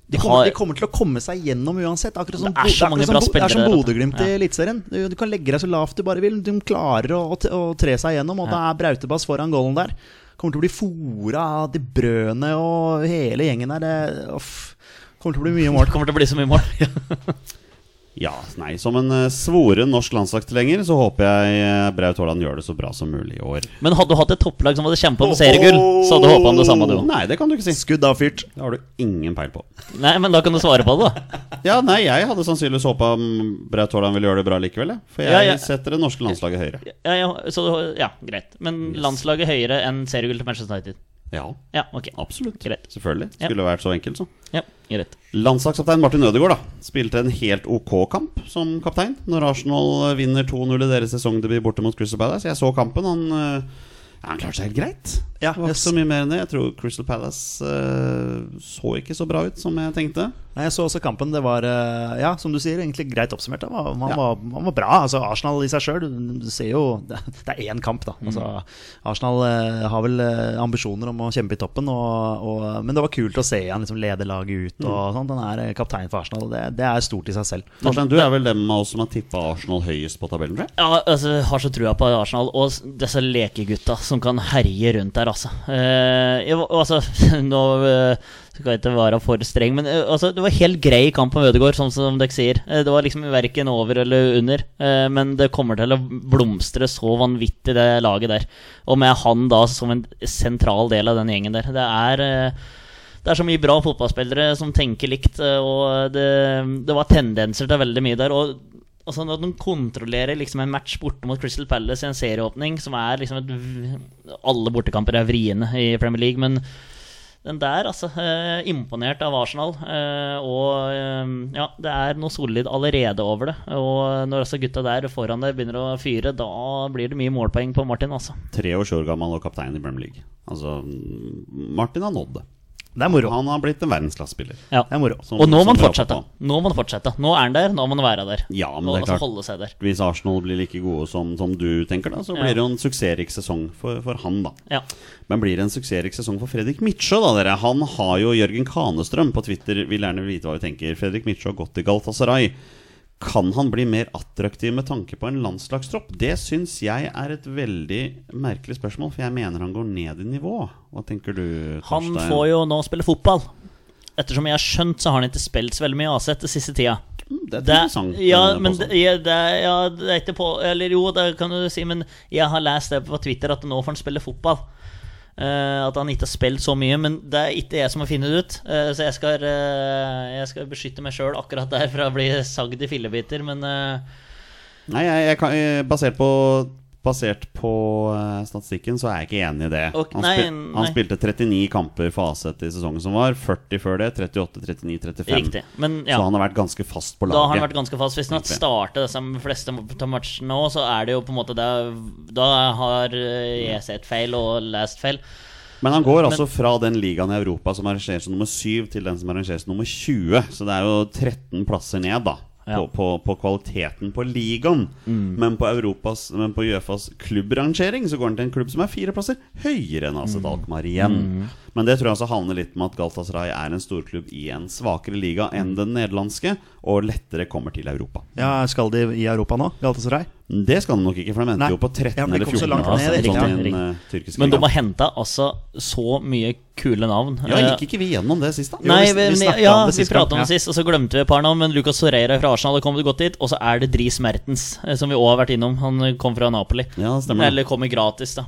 De kommer, de kommer til å komme seg gjennom uansett. Akkurat som, Det er så mange som bra Bo- Det er som Bodø-Glimt i ja. Eliteserien. Du, du kan legge deg så lavt du bare vil. De klarer å, å, tre seg gjennom, og da er Brautebass foran goalen der. Kommer til å bli fora av De brødene og hele gjengen der. Det, off, kommer til å bli mye mål. [LAUGHS] Kommer til å bli så mye mål. [LAUGHS] Ja, nei, Som en uh, svoren norsk landslagstilhenger så håper jeg uh, Braut Haaland gjør det så bra som mulig i år. Men hadde du hatt et topplag som hadde kjempa om seriegull, så hadde du håpa om det samme, du òg. Nei, det kan du ikke si. Skudd avfyrt. Det har du ingen peil på. Nei, men da kan du svare på det, da. Ja, nei, jeg hadde sannsynligvis håpa Braut Haaland ville gjøre det bra likevel. jeg. For jeg Ja, ja. setter det norske landslaget høyere. Ja, ja, så, ja, greit. Men landslaget høyere enn seriegull til Manchester United. Ja, Ja, ok. absolutt. Greit. Selvfølgelig. Ja. Skulle vært så enkelt, så. Ja, greit. Landslagskaptein Martin Ødegaard da spilte en helt ok kamp som kaptein når Arsenal vinner 2-0 i deres sesongdebut borte mot Crystal Palace. Jeg så kampen. Han, øh, ja, han klarte seg helt greit. Ja, jeg så mye mer enn det. Jeg tror Crystal Palace uh, så ikke så bra ut som jeg tenkte. Nei, Jeg så også kampen. Det var uh, ja, som du sier, egentlig greit oppsummert. Han var, han Ja. var, man var bra. Altså, Arsenal i seg sjøl, du ser jo [LAUGHS] Det det er én kamp, da. Altså, Arsenal uh, har vel ambisjoner om å kjempe i toppen, og, og, men det var kult å se han liksom lede laget ut. Og sånt. Han er kaptein for Arsenal. Det, det er stort i seg selv. Torstein, du er vel den av oss som har tippa Arsenal høyest på tabellen, jeg? Ja, altså, har så trua på Arsenal og disse lekegutta som kan herje rundt der, altså. Eh, jeg, altså [LAUGHS] nå eh, skal jeg ikke være for streng, men eh, altså, det var helt grei kamp på Ødegaard, sånn som dere sier. Det var liksom verken over eller under, men det kommer til å blomstre så vanvittig, det laget der. Og med han da som en sentral del av den gjengen der. Det er det er så mye bra fotballspillere som tenker likt, og det, det var tendenser til veldig mye der. Og altså Når de kontrollerer liksom en match borte mot Crystal Palace i en serieåpning, som er liksom et Alle bortekamper er vriene i Premier League, men den der, altså. Eh, imponert av Arsenal. Eh, og eh, ja, det er noe solid allerede over det. Og når altså gutta der foran deg begynner å fyre, da blir det mye målpoeng på Martin, altså. 23 år gammel og kaptein i Premier League. Altså, Martin har nådd det. Det er moro. Han har blitt en verdensklassespiller. Ja. Det er moro. Som- Og nå må han fortsette. Nå må han fortsette. Nå er han der, nå må han være der. Ja, men det er altså klart. holde seg der. Hvis Arsenal blir like gode som, som du tenker, da, så Ja. blir det jo en suksessrik sesong for, for han, da. Ja. Men blir det en suksessrik sesong for Fredrik Mitsjø, da, dere? Han har jo Jørgen Kanestrøm på Twitter, vil gjerne vite hva vi tenker. Fredrik Mitsjø har gått til Galatasaray. Kan han bli mer attraktiv med tanke på en landslagstropp? Det syns jeg er et veldig merkelig spørsmål, for jeg mener han går ned i nivå. Hva tenker du, Torstein? Han får jo nå spille fotball. Ettersom jeg har skjønt, så har han ikke spilt så veldig mye AZ den siste tida. Mm, Det er et Det, interessant ja, eh, men det, ja, det, er- ja, det er ikke på Eller jo, det kan du si, men jeg har lest det på Twitter at nå får han spille fotball. Eh, at han ikke har spilt så mye, men det er ikke jeg som har funnet det ut. Eh, så jeg skal, eh, jeg skal beskytte meg sjøl akkurat der fra å bli sagd i fillebiter, men Nei, jeg, jeg kan, basert på Basert på eh, statistikken så er jeg ikke enig i det. Ok, han, nei, nei. han spilte 39 kamper for Aset i sesongen som var. 40 før det. 38, 39, 35. riktig. Men ja. Så han har vært ganske fast på laget. Da har han vært ganske fast. Hvis han hadde starter disse fleste matchene nå, så er det jo på en måte det, Da har eh, jeg sett feil og lest feil. Men han går altså fra den ligaen i Europa som arrangeres som nummer 7, til den som arrangeres som nummer 20. Så det er jo 13 plasser ned, da. Ja. På, på, på kvaliteten på ligaen. Men på Europas Men på Uefas klubbrangering så går han til en klubb som er fire plasser høyere enn AZ Alkmaar igjen. Men det tror jeg også handler litt med at Galatasaray er en storklubb i en svakere liga enn den nederlandske, og lettere kommer til Europa. Ja, Skal de i Europa nå, Galatasaray? Det skal de nok ikke, for de endte Nei. jo på 13. Ja, eller 14. langt ned, sånn eh, tyrkiske Men de har henta altså så mye kule navn. Ja, Eh, gikk ikke vi gjennom det sist, da? Jo, Nei, vi- vi men, ja, om det vi sist om det sist, og så glemte vi et par navn. Men Lucas Torreira fra Arsenal har kommet godt dit. Og så er det Dris Mertens, eh, som vi òg har vært innom. Han kom fra Napoli. Ja. Eller kommer gratis, da.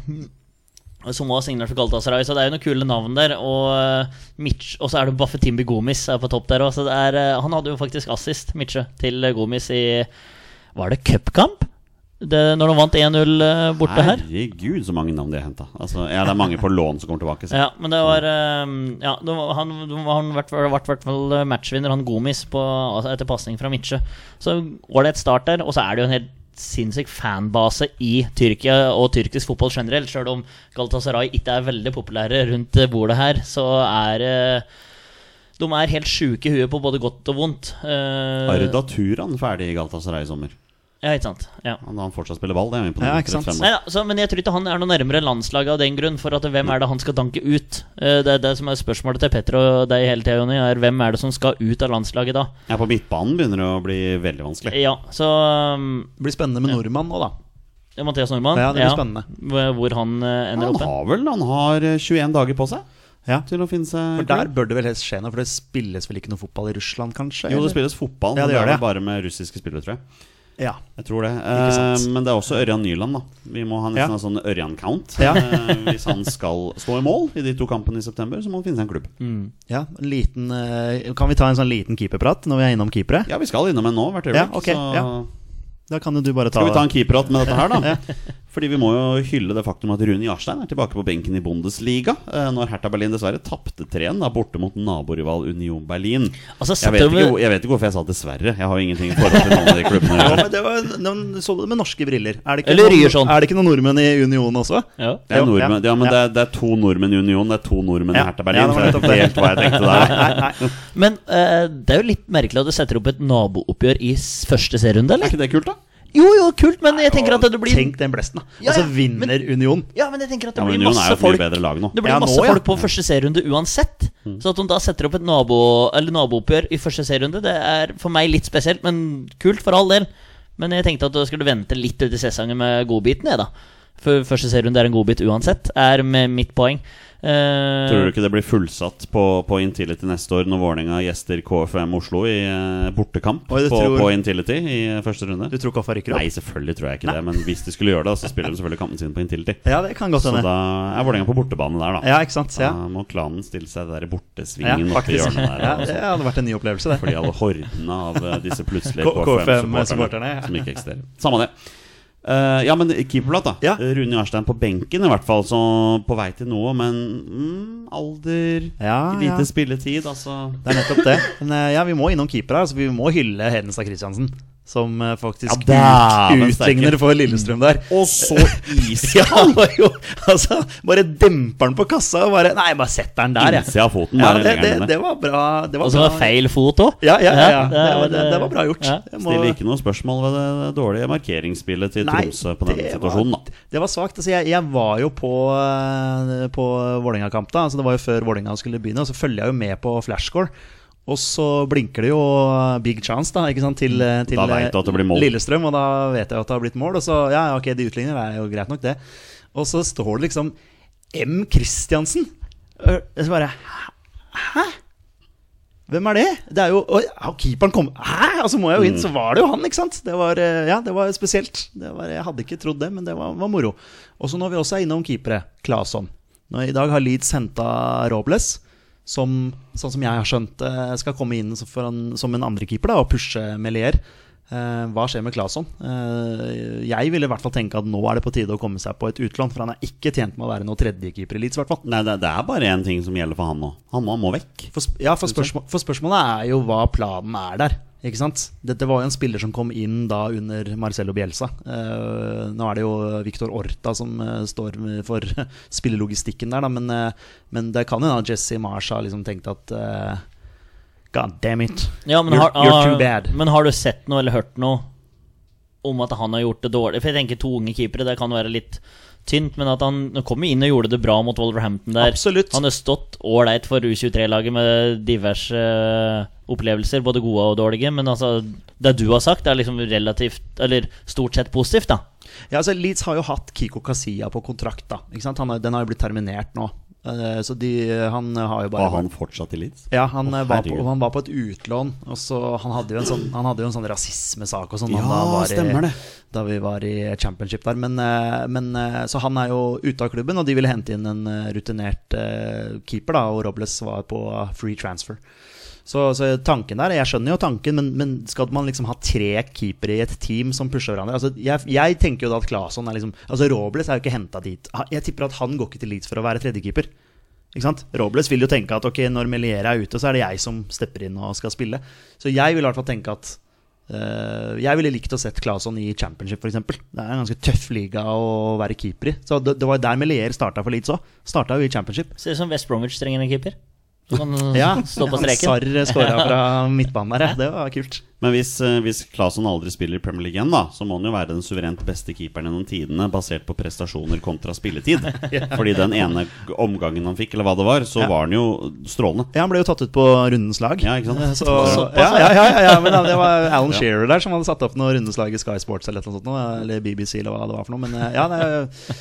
Som også har signert for Galatasaray. Så det er jo noen kule navn der. Og, eh, Mitch, og så er det Baffetimbi Gomis er på topp der òg. Eh, han hadde jo faktisk assist, Mitche, til eh, Gomis i Var det cupkamp? Det- Når de vant 1-0 eh, borte her? Herregud, så mange navn de har henta. Altså, ja, det er mange på lån som kommer tilbake. så. Ja, men det var Ja, det var, han, han ble i hvert fall matchvinner, han Gomis, på, altså etter pasning fra Mitche. Så ålreit start der. Og så er det jo en helt sinnssyk fanbase i Tyrkia og tyrkisk fotball generelt. Sjøl om Galatasaray ikke er veldig populære rundt bordet her, så er eh, De er helt sjuke i huet på både godt og vondt. Uh, Arda Turan ferdig i Galatasaray i sommer. Ja, ikke sant. Ja. Han han fortsatt spiller ball, det er jo Ja, ikke sant. Nei, ja, så, men jeg tror ikke han er noe nærmere landslaget av den grunn. For at hvem er det han skal danke ut? Eh, Det er det som er spørsmålet til Petter og deg hele tida, Jonny. Er hvem er det som skal ut av landslaget da? Ja, på midtbanen begynner det å bli veldig vanskelig. Ja, så um, Det blir spennende med nordmann nå, da. ja, Mathias Nordmann. Ja, det blir spennende. Hvor han eh, ender opp. Han har vel Han har eh, 21 dager på seg Ja. til å finne seg For der bør det vel helst skje noe, for det spilles vel ikke noe fotball i Russland, kanskje? Jo, det eller? spilles fotball, Ja, men det det gjør er det, bare med russiske spillere, tror jeg. Ja. Jeg tror det. Eh, men det er også Ørjan Nyland, da. Vi må ha nesten Ja. ha sånn Ørjan-count. Ja. Eh, hvis han skal stå i mål i de to kampene i september, så må han finne seg en klubb. Mm. ja liten, eh, kan vi ta en sånn liten keeperprat når vi er innom keepere? Ja, vi skal innom en nå hvert øyeblikk. Ja, okay. så ja. Da kan jo du bare ta skal vi ta en keeperprat med dette her, da. [LAUGHS] Fordi vi må jo hylle det faktum at Rune Jarstein er tilbake på benken i Bundesliga. eh, Når Hertha Berlin dessverre tapte 3-1 da, borte mot naborival Union Berlin. Altså, jeg, vet ikke, jeg vet ikke hvorfor jeg sa 'dessverre'. Jeg har jo ingenting i forhold til noen av de klubbene. [LAUGHS] Ja, men det var, noen, så det med norske briller. Er det ikke Eller noen, sånn. Er det ikke noen nordmenn i Union også? Ja. Det er nordmenn, ja, men ja. Det, er, det er to nordmenn i Union, det er to nordmenn Ja. i Hertha Ja, Berlin. det var helt hva jeg tenkte der. [LAUGHS] Nei, nei. Men uh, det er jo litt merkelig at du setter opp et nabooppgjør i første serierunde, Er ikke det kult, da? Jo, jo, kult, men jeg tenker at det blir Tenk den blesten, da. Ja, Og så vinner vinner Union. Ja, men jeg tenker at det Ja, blir Union masse folk bedre lag nå. Det blir Ja, masse nå, ja. folk på første serierunde uansett. Så at hun da setter opp et nabo, eller nabooppgjør i første serierunde, det er for meg litt spesielt, men kult for all del. Men jeg tenkte at du skulle vente litt ut i sesongen med godbiten, jeg, da. For første serierunde er en godbit uansett, er med mitt poeng. Eh, Tror du ikke det blir fullsatt på, på Intility neste år når Vålerenga gjester KFM Oslo i eh, bortekamp Oi, på, tror- på Intility i eh, første runde? Du tror Koffa rykker opp? Nei, selvfølgelig tror jeg ikke det. Men hvis de skulle gjøre det, så spiller de selvfølgelig kampen sin på Intility. [LAUGHS] Ja, det kan godt Så da er Vålerenga på bortebane der, da. Ja, ikke sant? Ja, Da må klanen stille seg der i ja bortesvingen oppi hjørnet der. Ja, det sånn. hadde vært en ny opplevelse, det. Fordi alle hordene av eh, disse plutselige KFM-supporterne KFM-supporterne, ja. som ikke eksisterer. Samme det. Eh, ja, men keeperplass, da. Ja. Rune Jarstein på benken, i hvert fall. Så på vei til noe, men mm, alder Ja, Lite ja. spilletid, altså. Det er nettopp det. Men eh, ja, vi må innom keeper her. Altså, vi må hylle Hedenstad Christiansen. Som eh, faktisk Ja, ut, utligner for Lillestrøm der. Og så [LAUGHS] Ja, var jo Altså, bare demper den på kassa og bare Nei, bare setter den der, jeg. Av foten. Ja, det, det, det var bra. Det var Og så var det feil fot òg. Ja, ja, ja, ja. Ja, Det, var, det, var bra gjort. ja. Må- Stiller ikke noe spørsmål ved det dårlige markeringsspillet til Nei, Tromsø på den situasjonen, da. Det var svakt. Altså, jeg, jeg var jo på, eh, på Vålerenga-kamp da. Altså, det var jo før Vålerenga skulle begynne. Og så følger jeg jo med på flashscore. Og så blinker det jo big chance da, ikke sant, til, eh, til. Lillestrøm. Og da vet jeg at det har blitt mål. Og så ja, ok, de utligner, det er jo greit nok, det. Og så står det liksom M. Christiansen. Og Så bare Hæ? Hvem er det? Det er jo Og keeperen kommet Hæ? Og så må jeg jo inn, så var det jo han, ikke sant? Det var, eh, ja, det var spesielt. Det var, jeg hadde ikke trodd det, men det var, var moro. Og så når vi også er innom keepere, Claesson. I dag har Leeds henta Robles, som, sånn som jeg har skjønt, eh, skal komme inn en, som en andrekeeper og pushe Melier. Eh, hva skjer med Claesson? Eh, jeg ville i hvert fall tenke at nå er det på tide å komme seg på et utlån, for han er ikke tjent med å være noen tredjekeeper i Leeds, i hvert fall. Nei, det, det er bare én ting som gjelder for han nå. Han må, han må vekk. For, ja, for, spørsmål, for spørsmålet er jo hva planen er der. Ikke sant? Dette var jo en spiller som kom inn da under Marcelo Bielsa. Uh, nå er det jo Victor Orta som uh, står for [LAUGHS] spillelogistikken der, da. Men, uh, men det kan jo hende Jesse Marsh har liksom tenkt at God damn it. Ja, men, You're- har, you're too bad. men har du sett noe eller hørt noe om at han har gjort det dårlig? For jeg tenker to unge keepere, det kan være litt tynt, men at han kom inn og gjorde det bra mot Wolverhampton der. Absolutt. Han har stått ålreit for U23-laget med diverse eh, opplevelser, både gode og dårlige, men altså Det du har sagt, er liksom relativt Eller stort sett positivt, da. Ja, altså Leeds har jo hatt Kiko Kasia på kontrakt. da Ikke sant? Han har, Den har jo blitt terminert nå. Eh, så de, han har jo bare Var han fortsatt i Leeds? Ja, han, eh, var på, han var på et utlån. Og så Han hadde jo en sånn, han hadde jo en sånn rasismesak og sånn. Ja, da var i- det. Da vi var i championship der. Men, eh, men Så han er jo ute av klubben, og de ville hente inn en rutinert keeper. da Og Robles var på free transfer. Så, så tanken der, Jeg skjønner jo tanken, men, men skal man liksom ha tre keepere i et team som pusher hverandre altså jeg, jeg tenker jo da at Claesson er liksom Altså Robles er jo ikke henta dit. Jeg tipper at han går ikke til Leeds for å være tredjekeeper. Ikke sant? Robles vil jo tenke at ok, når Melier er ute, så er det jeg som stepper inn og skal spille. Så jeg vil i hvert fall tenke at Uh, Jeg ville likt å sett Claesson i championship, f.eks. Det er en ganske tøff liga å være keeper i. Så det, det var der Melier starta for Leeds òg. Starta jo i championship. Ser ut som West Bromwich trenger en keeper. Som Ja, stå på streken. Sarr skåra fra midtbanen der. Det var kult. Men hvis, eh, hvis Claesson aldri spiller i Premier League igjen, da, så må han jo være den suverent beste keeperen gjennom tidene, basert på prestasjoner kontra spilletid. [LAUGHS] Fordi den ene omgangen han fikk, eller hva det var, så Ja. var han jo strålende. Ja, Han ble jo tatt ut på rundens lag. Ja, ikke sant? Så, Så, ja, ja, ja, ja, ja, men det var [LAUGHS] Alan Shearer der som hadde satt opp noe rundeslag i Sky Sports eller, noe sånt, eller BBC eller hva det var for noe. Men eh, ja, det,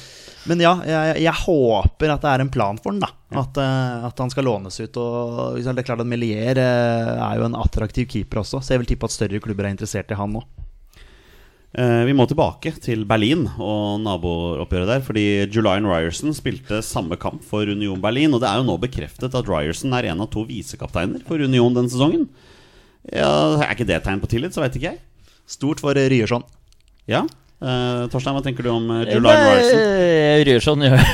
men ja jeg, jeg håper at det er en plan for den, da. At, eh, at han skal lånes ut. Og det er klart at Melier eh, er jo en attraktiv keeper også, så jeg vil tippe at større klubber er interessert i han nå. Eh, vi må tilbake til Berlin og nabooppgjøret der. Fordi Julian Ryerson spilte samme kamp for Union Berlin. Og det er jo nå bekreftet at Ryerson er en av to visekapteiner for Union denne sesongen. Ja, Er ikke det tegn på tillit, så veit ikke jeg. Stort for Ryerson. Ja, Eh, Torstein, hva tenker du om uh, July Ryerson? Ryerson [LAUGHS] gjør det.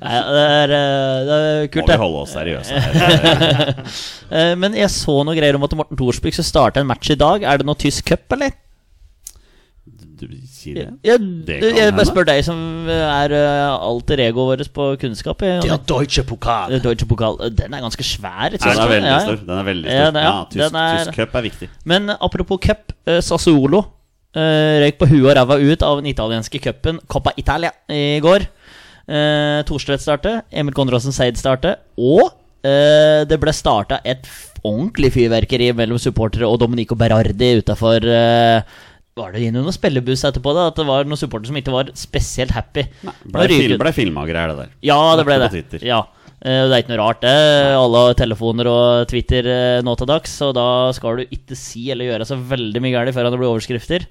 Nei, det er, eh, det er Må kult, vi det. holde oss seriøse her? uh, [LAUGHS] Men jeg så noe greier om at Morten Thorsby skal starte en match i dag. Er det noe tysk cup, eller? Du sier det? Jeg, Det jeg, bare spør deg som er eh, alter egoet vårt på kunnskap. Det er Deutsche Pokal. Eh, Deutsche Pokal. Den er ganske svær. Den er veldig Ja, ja. stor. Den er veldig Ja, stor. det- Ja, ja, tysk, den er- tysk cup er viktig. Men apropos cup, eh, Sassuolo eh, røyk på huet og ræva ut av den italienske cupen Coppa Italia i går. Uh, Thorstvedt startet, Emil Konradsen Seid startet, og uh, det ble starta et ordentlig fyrverkeri mellom supportere og Dominico Berardi utafor Var det noen spillebuss etterpå? da At det var noen supportere som ikke var spesielt happy? Ble, det film, ble filma greier, det der. ja, det ble det. Ja. Eh, Det er ikke noe rart, det. Alle har telefoner og Twitter eh, nå til dags, så da skal du ikke si eller gjøre så veldig mye galt før det blir overskrifter.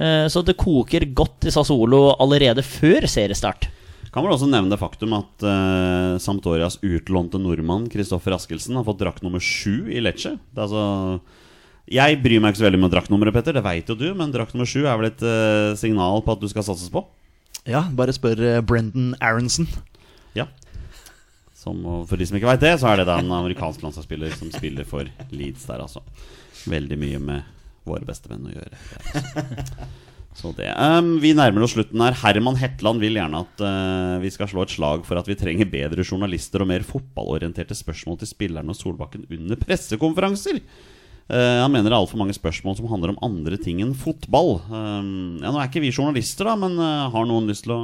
Eh, Så det koker godt i Sassolo allerede før seriestart. Kan vel også nevne det faktum at uh, Sampdorias utlånte nordmann Kristoffer Askelsen har fått drakt nummer sju i Lecce. Det er altså Jeg bryr meg ikke så veldig om draktnummeret, Petter, det veit jo du, men drakt nummer sju er vel et uh, signal på at du skal satses på? Ja, bare spør Brendan Aronson. Som, for de som ikke veit det, så er det da en amerikansk landslagsspiller som spiller for Leeds der, altså. Veldig mye med våre bestevenn å gjøre. altså. Så det um, Vi nærmer oss slutten her. Herman Hetland vil gjerne at uh, vi skal slå et slag for at vi trenger bedre journalister og mer fotballorienterte spørsmål til spillerne og Solbakken under pressekonferanser. Uh, han mener det er altfor mange spørsmål som handler om andre ting enn fotball. Um, ja, Nå er ikke vi journalister, da, men uh, har noen lyst til å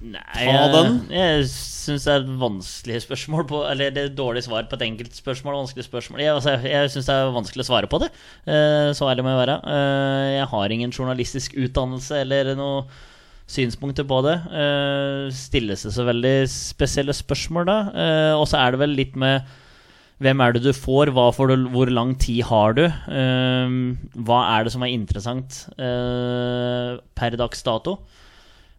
Nei, Ta den. Jeg, jeg syns det er et vanskelig spørsmål på Eller det er et dårlig svar på et enkelt spørsmål. Vanskelig spørsmål Jeg, altså, jeg syns det er vanskelig å svare på det. Eh, så ærlig må jeg være. Eh, jeg har ingen journalistisk utdannelse eller noe synspunkter på det. Uh, stilles det så veldig spesielle spørsmål da? Eh, og så er det vel litt med hvem er det du får? Får du, hvor lang tid har du? Uh, hva er det som er interessant uh, per dags dato?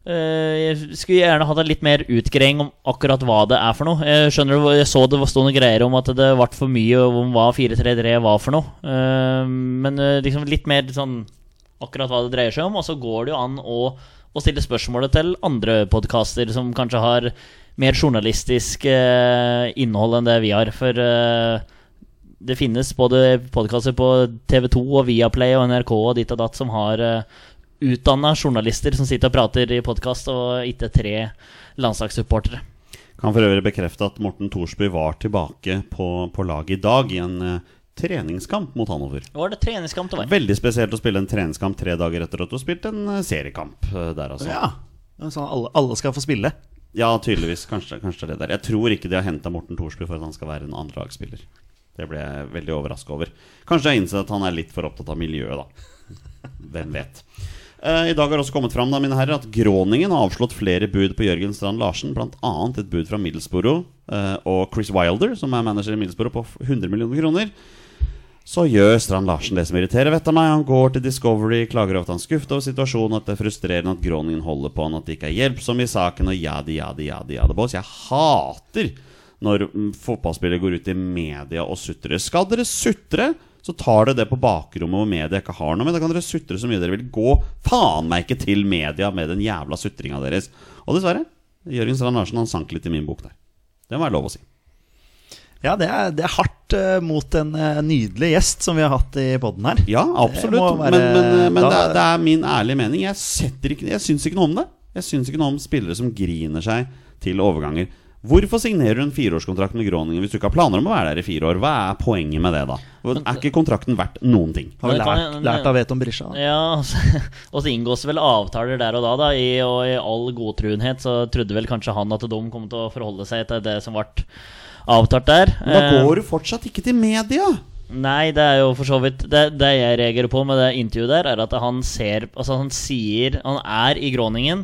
Eh, jeg skulle gjerne hatt en litt mer utgreiing om akkurat hva det er for noe. Jeg skjønner jeg så det sto stående greier om at det ble for mye om hva 433 var for noe. Eh, men eh, liksom litt mer sånn akkurat hva det dreier seg om. Og så går det jo an å, å stille spørsmålet til andre podkaster som kanskje har mer journalistisk innhold enn det vi har. For det finnes både podkaster på TV2 og Viaplay og NRK og ditt og datt som har utdanna journalister som sitter og prater i podkast, og ikke tre landslagssupportere. Kan for øvrig bekrefte at Morten Thorsby var tilbake på, på laget i dag i en eh, treningskamp mot Hanover. Var det treningskamp det var. Veldig spesielt å spille en treningskamp tre dager etter at du har spilt en eh, seriekamp eh, der, altså. Ja, sånn alle, alle skal få spille. Ja, tydeligvis. Kanskje, kanskje det der. Jeg tror ikke de har henta Morten Thorsby for at han skal være en andrelagsspiller. Det ble jeg veldig overraska over. Kanskje de har innsett at han er litt for opptatt av miljøet, da. Hvem vet. Eh, I dag har det også kommet fram da, mine herrer, at Groningen har avslått flere bud på Jørgen Strand Larsen. Bl.a. et bud fra Middlesbrough eh, og Chris Wilder, som er manager i Middlesbrough, på 100 millioner kroner. Så gjør Strand Larsen det som irriterer vettet av meg. Han går til Discovery, klager over at han er skuffet over situasjonen, at det er frustrerende at Groningen holder på han, at det ikke er hjelpsom i saken, og jadi, jadi, jadi, jadi. boss. jeg hater når mm, fotballspillere går ut i media og sutrer. Skal dere sutre, så tar dere det på bakrommet hvor media ikke har noe med. Da kan dere sutre så mye dere vil. Gå faen meg ikke til media med den jævla sutringa deres. Og dessverre, Jørgen Strand Larsen han sank litt i min bok der. Det må være lov å si. Ja, det er, det er hardt uh, mot en uh, nydelig gjest som vi har hatt i poden her. Ja, absolutt. må men være- men, eh, men da- det, er, det er min ærlige mening. Jeg, ikke, jeg syns ikke noe om det. Jeg syns ikke noe om spillere som griner seg til overganger. Hvorfor signerer du en fireårskontrakt med Groningen hvis du ikke har planer om å være der i fire år? Hva er poenget med det, da? Er ikke kontrakten verdt noen ting? Har lært, lært av Veton Brisja. Ja, og så- [LAUGHS] og så inngås vel avtaler der og da, da i, og i all godtruenhet så trodde vel kanskje han at de kom til å forholde seg til det som ble avtalt der. Men da Eh, går du fortsatt ikke til media! Nei, det er jo for så vidt Det, det jeg reagerer på med det intervjuet der, er at han ser Altså, han sier Han er i Groningen,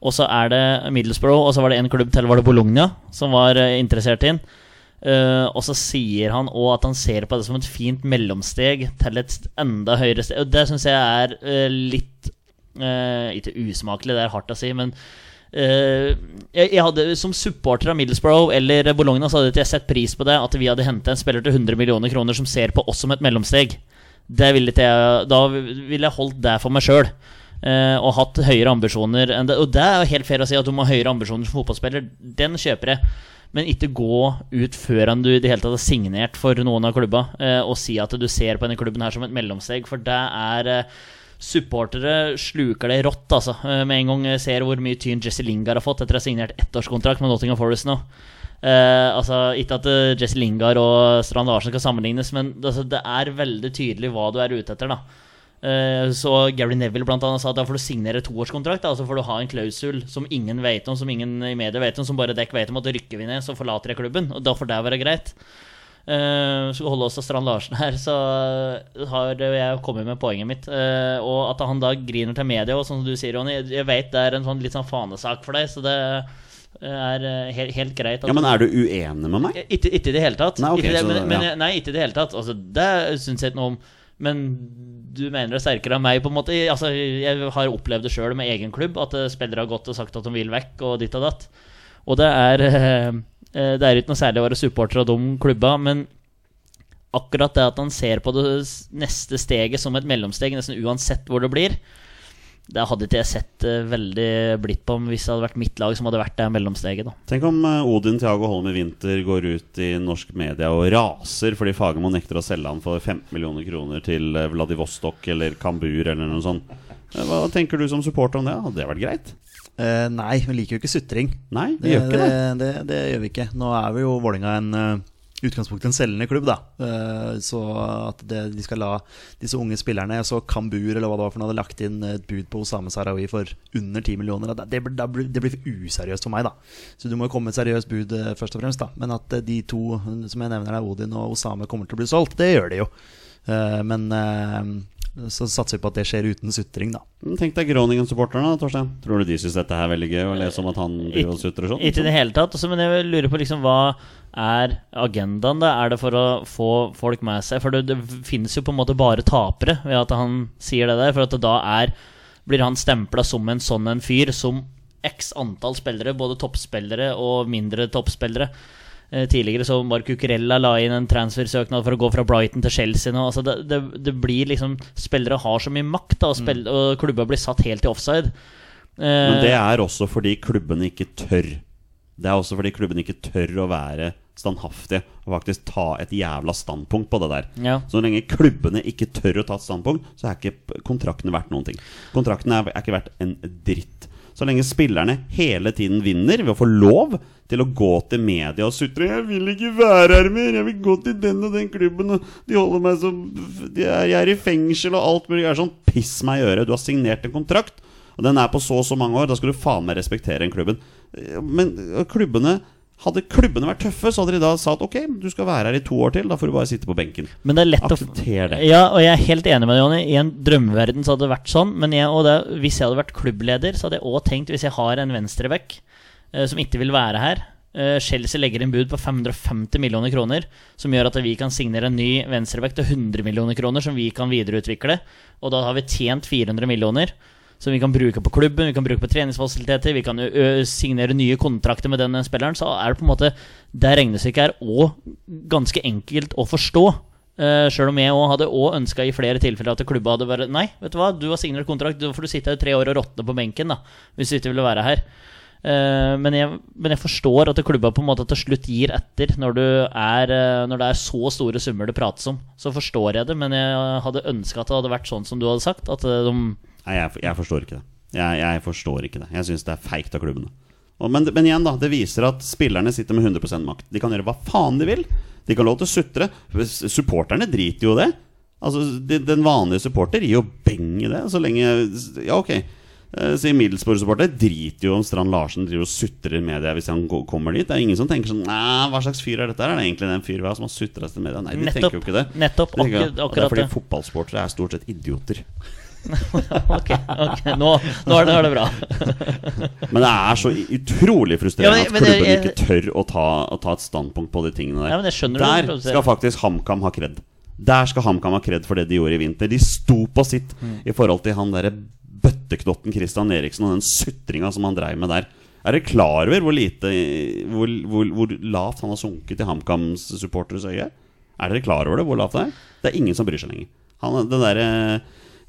og så er det Middlesbrough, og så var det en klubb til, var det Bologna, som var eh, interessert inn. Uh, og så sier han òg at han ser på det som et fint mellomsteg til et enda høyere steg. Og det syns jeg er uh, litt uh, Ikke usmakelig, det er hardt å si, men jeg, jeg hadde Som supporter av Middlesbrough eller Bologna så hadde jeg sett pris på det at vi hadde hentet en spiller til 100 millioner kroner som ser på oss som et mellomsteg. Ville jeg Da ville jeg holdt det for meg sjøl. Og hatt høyere ambisjoner enn det. Og det er jo helt fair å si at du må ha høyere ambisjoner som fotballspiller. Den kjøper jeg. Men ikke gå ut før du i det hele tatt har signert for noen av klubba, eh, og si at du ser på denne klubben her som et mellomsteg, for det er eh, Supportere sluker det rått, altså. Eh, Med en gang ser hvor mye tyn Jesse Lingard har fått etter å ha signert ettårskontrakt med Nottingham Forest nå. Eh, altså, Ikke at eh, Jesse Lingard og Strand Larsen skal sammenlignes, men altså, det er veldig tydelig hva du er ute etter. da Eh, Så Gary Neville blant annet sa at da får du signere toårskontrakt. Da, så får du ha en klausul som ingen vet om, som ingen i media vet om, som bare dekk vet om, at rykker vi ned, så forlater jeg klubben. Og da får det være greit. Uh, skal vi holde oss til Strand Larsen her, så har jeg kommet med poenget mitt. Eh, og at han da griner til media, og sånn som du sier, Ronny, jeg vet det er en sånn litt sånn fanesak for deg, så det er eh, helt, helt greit. Ja, Men er du uenig med meg? ikke, i det hele tatt. Nei, okay, ikke det, men, men, nei, ikke i det hele tatt. Altså, det syns jeg ikke noe om. Men du mener det er sterkere enn meg, på en måte. Altså, jeg har opplevd det sjøl med egen klubb, at eh, spillere har gått og sagt at de vil vekk, og ditt og datt. Og det er [LAUGHS] eh, Det er ikke noe særlig å være supporter av de klubba, men akkurat det at han ser på det neste steget som et mellomsteg, nesten uansett hvor det blir, det hadde ikke jeg sett eh, veldig blitt på hvis det hadde vært mitt lag som hadde vært det mellomsteget. da Tenk om eh, Odin Thiago Holm i vinter går ut i norsk media og raser fordi Fagermo nekter å selge han for 15 millioner kroner til eh, Vladivostok eller Kambur eller noe sånt. Hva tenker du som supporter om det? Hadde det vært greit? Eh, nei, vi liker jo ikke sutring. Nei, vi gjør ikke det. det, det, det gjør vi ikke. Nå er vi jo Vålinga en uh, utgangspunktet en selgende klubb, da. Eh, så at det, de skal la disse unge spillerne Jeg så Kambur eller hva det var for noe, hadde lagt inn et bud på Osame Sarawi for under 10 millioner. Det, det, det blir useriøst for meg, da. Så du må jo komme med et seriøst bud eh, først og fremst, da. Men at eh, de to som jeg nevner, er Odin og Osame, kommer til å bli solgt, det gjør de jo. Men så satser vi på at det skjer uten sutring, da. Tenk deg Groningen-supporterne, da, Torstein. Tror du de syns dette er veldig gøy å lese om at han driver og sutrer sånn? Ikke i det hele tatt. Også, men jeg lurer på liksom hva er agendaen? da? Er det for å få folk med seg? For det, det finnes jo på en måte bare tapere ved at han sier det der. For at da er, blir han stempla som en sånn en fyr som x antall spillere, både toppspillere og mindre toppspillere. Eh, Tidligere så Mark Cucurella la inn en transfersøknad for å gå fra Brighton til Chelsea nå. Altså det, det, det blir liksom Spillere har så mye makt, da, og, spill, og klubba blir satt helt i offside. Men Eh, det er også fordi klubbene ikke tør. Det er også fordi klubbene ikke tør å være standhaftige og faktisk ta et jævla standpunkt på det der. Ja. Så lenge klubbene ikke tør å ta et standpunkt, så er ikke kontrakten kontraktene verdt noen ting. Kontraktene er, er ikke verdt en dritt. Så lenge spillerne hele tiden vinner ved å få lov til å gå til media og sutre 'Jeg vil ikke være her mer. Jeg vil gå til den og den klubben.' Og de holder meg som er, Jeg er i fengsel og alt mulig. Jeg er sånn Piss meg i øret. Du har signert en kontrakt, og den er på så og så mange år. Da skal du faen meg respektere den klubben. Men øh, klubbene hadde klubbene vært tøffe, så hadde de da sagt ok, du skal være her i to år til. Da får du bare sitte på benken. Men det er lett å Aksepter det. Ja, og jeg er helt enig med deg, Jonny. I en drømmeverden så hadde det vært sånn. Men jeg, det, hvis jeg hadde vært klubbleder, så hadde jeg òg tenkt, hvis jeg har en venstreback eh, som ikke vil være her eh, Chelsea legger inn bud på 550 millioner kroner, som gjør at vi kan signere en ny venstreback til 100 millioner kroner, som vi kan videreutvikle. Og da har vi tjent 400 millioner. Som vi kan bruke på klubben, vi kan bruke på treningsfasiliteter, vi kan signere nye kontrakter med den spilleren. Så er det på en måte Det regnestykket er òg ganske enkelt å forstå. Uh, Sjøl om jeg òg hadde ønska i flere tilfeller at klubba hadde vært Nei, vet du hva, du har signert kontrakt, da får du sitte her tre år og råtne på benken, da. Hvis du ikke ville være her. Uh, men, jeg, men jeg forstår at klubba på en måte til slutt gir etter når, er, uh, når det er så store summer det prates om. Så forstår jeg det, men jeg hadde ønska at det hadde vært sånn som du hadde sagt. At eh, de Nei, jeg, jeg forstår ikke det. Jeg, jeg forstår ikke det. Jeg syns det er feigt av klubbene. Og, men, men igjen, da. Det viser at spillerne sitter med 100% makt. De kan gjøre hva faen de vil. De kan lov til å sutre. Supporterne driter jo i det. Altså, de, Den vanlige supporter gir jo beng i det. Så lenge Ja, ok. Eh, Sier Middlesbrough-supporter driter jo om Strand Larsen driver og sutrer i media hvis han kommer dit. Det er ingen som tenker sånn Nei, hva slags fyr er dette? Er det egentlig den fyren som har sutra til media? Nei, de Nettopp. tenker jo ikke det. Nettopp, akkurat- og det er fordi fotballsportere er stort sett idioter. [LAUGHS] Ok, ok, nå, nå er det, er det bra. [LAUGHS] Men det er så utrolig frustrerende Ja, men- men at klubben jeg- ikke tør å ta, å ta et standpunkt på de tingene der. Ja, jeg der du, skal faktisk HamKam ha kred. Der skal HamKam ha kred for det de gjorde i vinter. De sto på sitt Mm. i forhold til han derre bøtteknotten Christian Eriksen og den sutringa som han dreiv med der. Er dere klar over hvor lite Hvor, hvor, hvor lavt han har sunket i HamKams supporteres øye? Er dere klar over det? Hvor lavt det er? Det er ingen som bryr seg lenger. Han, den derre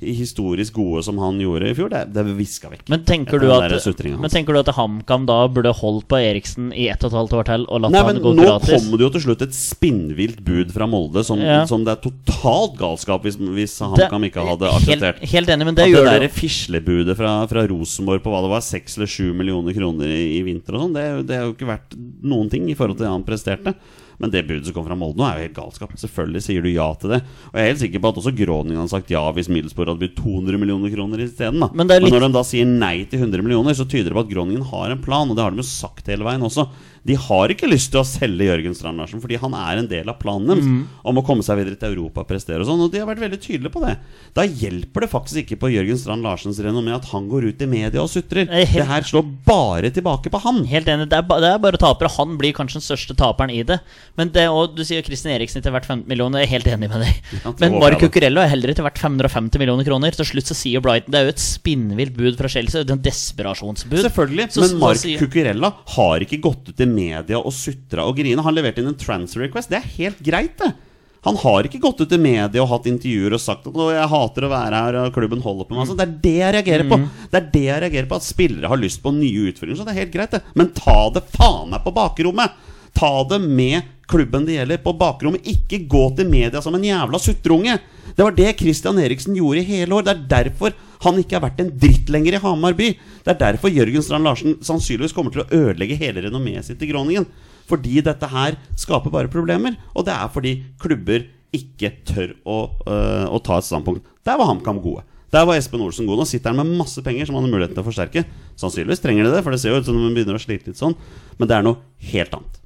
historisk gode som han gjorde i fjor, det, det viska vekk. Men tenker, du at, men tenker du at HamKam da burde holdt på Eriksen i ett og et halvt år til og latt Nei, han gå Nå gratis? kommer det jo til slutt et spinnvilt bud fra Molde som, Ja. som det er totalt galskap hvis, hvis HamKam ikke hadde helt, akseptert. helt enig, men det At gjør det det der fislebudet fra, fra Rosenborg på hva det var, 6 eller 7 millioner kroner i, i vinter og sånn, det, det er jo ikke verdt noen ting i forhold til det han presterte. Men det budet som kom fra Molde nå, er jo helt galskap. Selvfølgelig sier du ja til det. Og jeg er helt sikker på at også Groningen hadde sagt ja hvis Middlesbrough hadde blitt 200 millioner kroner isteden. Men litt... Men når de da sier nei til 100 millioner, så tyder det på at Groningen har en plan, og det har de jo sagt hele veien også. De har ikke lyst til å selge Jørgen Strand Larsen, fordi han er en del av planen deres Mm. om å komme seg videre til Europa og prestere og sånn, og de har vært veldig tydelige på det. Da hjelper det faktisk ikke på Jørgen Strand Larsens renommé at han går ut i media og sutrer. Helt- Det her slår bare tilbake på han. Helt enig, det er, det er bare tapere. Han blir kanskje den største taperen i det. Men det, og Du sier Kristin Eriksen til hvert 15 millioner, jeg er helt enig med deg. Ja, Men Mark. Cucurello er heller til hvert 550 millioner kroner. Til slutt så sier Brighton Det er jo et spinnvilt bud fra Chelsea. Det er en desperasjonsbud. Selvfølgelig, Så- men Mark sier- Cucurella har ikke gått ut i media og sutra og grina. Han leverte inn en transfer request. Det er helt greit, det. Han har ikke gått ut i media og hatt intervjuer og sagt at «Å, 'jeg hater å være her', og klubben holder på meg. Altså, det er det jeg reagerer på. Det er det jeg reagerer på At spillere har lyst på nye utfordringer. Så det er helt greit, det. Men ta det faen meg på bakrommet! Ta det med klubben det gjelder, på bakrommet. Ikke gå til media som en jævla sutreunge! Det var det Christian Eriksen gjorde i hele år. Det er derfor han ikke har vært en dritt lenger i Hamar by. Det er derfor Jørgen Strand Larsen sannsynligvis kommer til å ødelegge hele renommeet sitt i Groningen. Fordi dette her skaper bare problemer. Og det er fordi klubber ikke tør å, øh, å ta et standpunkt. Der var HamKam gode. Der var Espen Olsen god. Nå sitter han med masse penger som han har muligheten til å forsterke. Sannsynligvis trenger de det, for det ser jo ut som de begynner å slite litt sånn. Men det er noe helt annet.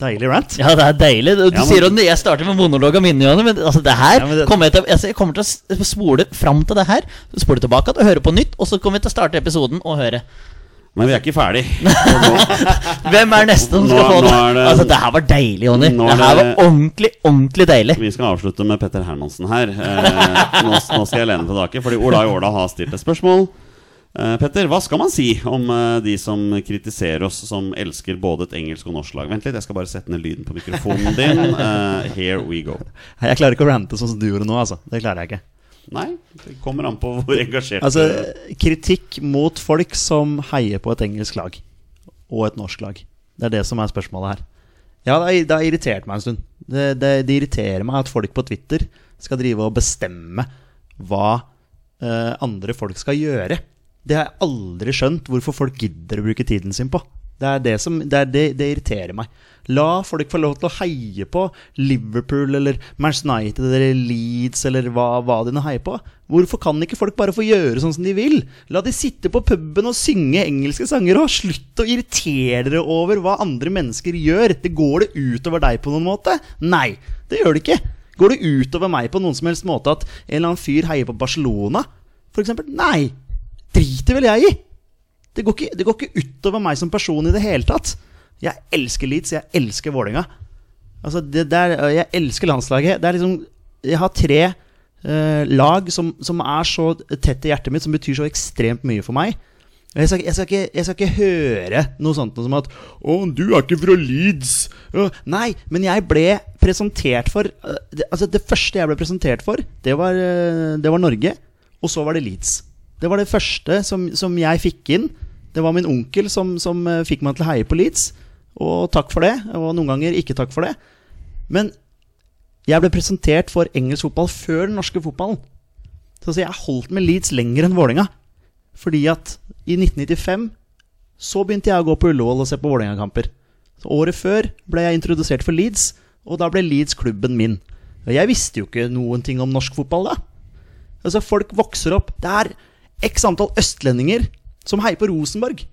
Deilig rant. Ja, det er deilig. Du Ja, men- sier at jeg starter med monolog min minne, men altså, det her Ja, det- kommer jeg til altså, Jeg kommer til å spole fram til det her, spole tilbake og høre på nytt, og så kommer vi til å starte episoden og høre. Men vi er ikke ferdig. [LAUGHS] Hvem er neste som skal Nå- få det? det- Altså, det her var deilig, Jonny. Det er her var ordentlig, ordentlig deilig. Vi skal avslutte med Petter Hermansen her. Eh, nå, nå skal jeg lene tilbake, fordi Olai Årdal har stilt et spørsmål. Eh, Petter, hva skal man si om eh, de som kritiserer oss som elsker både et engelsk og norsk lag? Vent litt, jeg skal bare sette ned lyden på mikrofonen [LAUGHS] din. Uh, here we go. Jeg klarer ikke å rante sånn som du gjorde nå, altså. Det klarer jeg ikke. Nei, det kommer an på hvor engasjert Altså, kritikk mot folk som heier på et engelsk lag og et norsk lag. Det er det som er spørsmålet her. Ja, det har- det har irritert meg en stund. Det, det, det irriterer meg at folk på Twitter skal drive og bestemme hva uh, andre folk skal gjøre. Det har jeg aldri skjønt hvorfor folk gidder å bruke tiden sin på. Det er det som det, er det, det irriterer meg. La folk få lov til å heie på Liverpool eller Manchester United eller Leeds eller hva, hva de nå heier på. Hvorfor kan ikke folk bare få gjøre sånn som de vil? La de sitte på puben og synge engelske sanger, og slutt å irritere dere over hva andre mennesker gjør. Det går det utover deg på noen måte? Nei, det gjør det ikke. Går det utover meg på noen som helst måte at en eller annen fyr heier på Barcelona, for eksempel? Nei, driter vel jeg i. Det går, ikke, det går ikke utover meg som person i det hele tatt. Jeg elsker Leeds, jeg elsker Vålerenga. Altså, det der, jeg elsker landslaget. Det er liksom Jeg har tre eh, lag som, som er så tett i hjertet mitt, som betyr så ekstremt mye for meg. Jeg skal, jeg, skal ikke, jeg skal ikke høre noe sånt som at 'Å, du er ikke fra Leeds'. Nei, men jeg ble presentert for eh, det, Altså, det første jeg ble presentert for, det var, eh, det var Norge. Og så var det Leeds. Det var det første som, som jeg fikk inn. Det var min onkel som, som eh, fikk meg til å heie på Leeds. Og takk for det. Og noen ganger ikke takk for det. Men jeg ble presentert for engelsk fotball før den norske fotballen. Så jeg har holdt med Leeds lenger enn Vålerenga. Fordi at i 1995 så begynte jeg å gå på Ullevål og se på Vålerenga-kamper. Året før ble jeg introdusert for Leeds, og da ble Leeds klubben min. Og jeg visste jo ikke noen ting om norsk fotball da. Altså, folk vokser opp. Det er x antall østlendinger som heier på Rosenborg.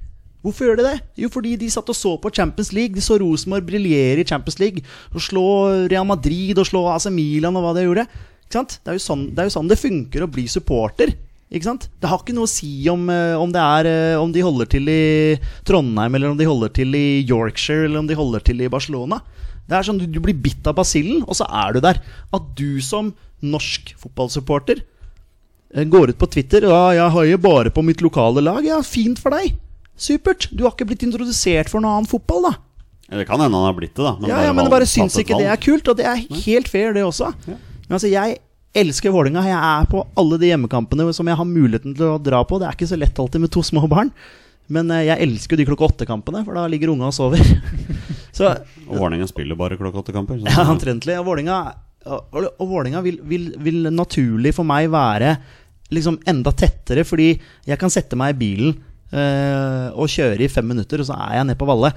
Hvorfor gjør de det? Jo, fordi de satt og så på Champions League. De så Rosenborg briljere i Champions League. Og slå Real Madrid og slå AC Milan og hva de gjorde. Ikke sant? Det er jo sånn det, er jo sånn det funker å bli supporter. Ikke sant? Det har ikke noe å si om, eh, om, er, eh, om de holder til i Trondheim, eller om de holder til i Yorkshire, eller om de holder til i Barcelona. Det er sånn Du, blir bitt av basillen, og så er du der. At du som norsk fotballsupporter går ut på Twitter Ja, jeg heier bare på mitt lokale lag. Ja, fint for deg. Supert. Du har ikke blitt introdusert for noe annen fotball, da. Det kan hende han har blitt det, da. Ja, ja, men valg- bare syns ikke det er kult, og det er helt fair, det også. Men altså, jeg elsker Vålinga Jeg er på alle de hjemmekampene som jeg har muligheten til å dra på. Det er ikke så lett alltid med to små barn. Men eh, jeg elsker de klokka åtte-kampene, for da ligger unga og sover. [LAUGHS] så Og Vålerenga spiller bare klokka åtte-kamper. ja, omtrentlig. Og Vålinga, og, Vålinga vil, vil, vil naturlig for meg være liksom enda tettere, fordi jeg kan sette meg i bilen eh, og kjøre i fem minutter, og så er jeg nede på Valle.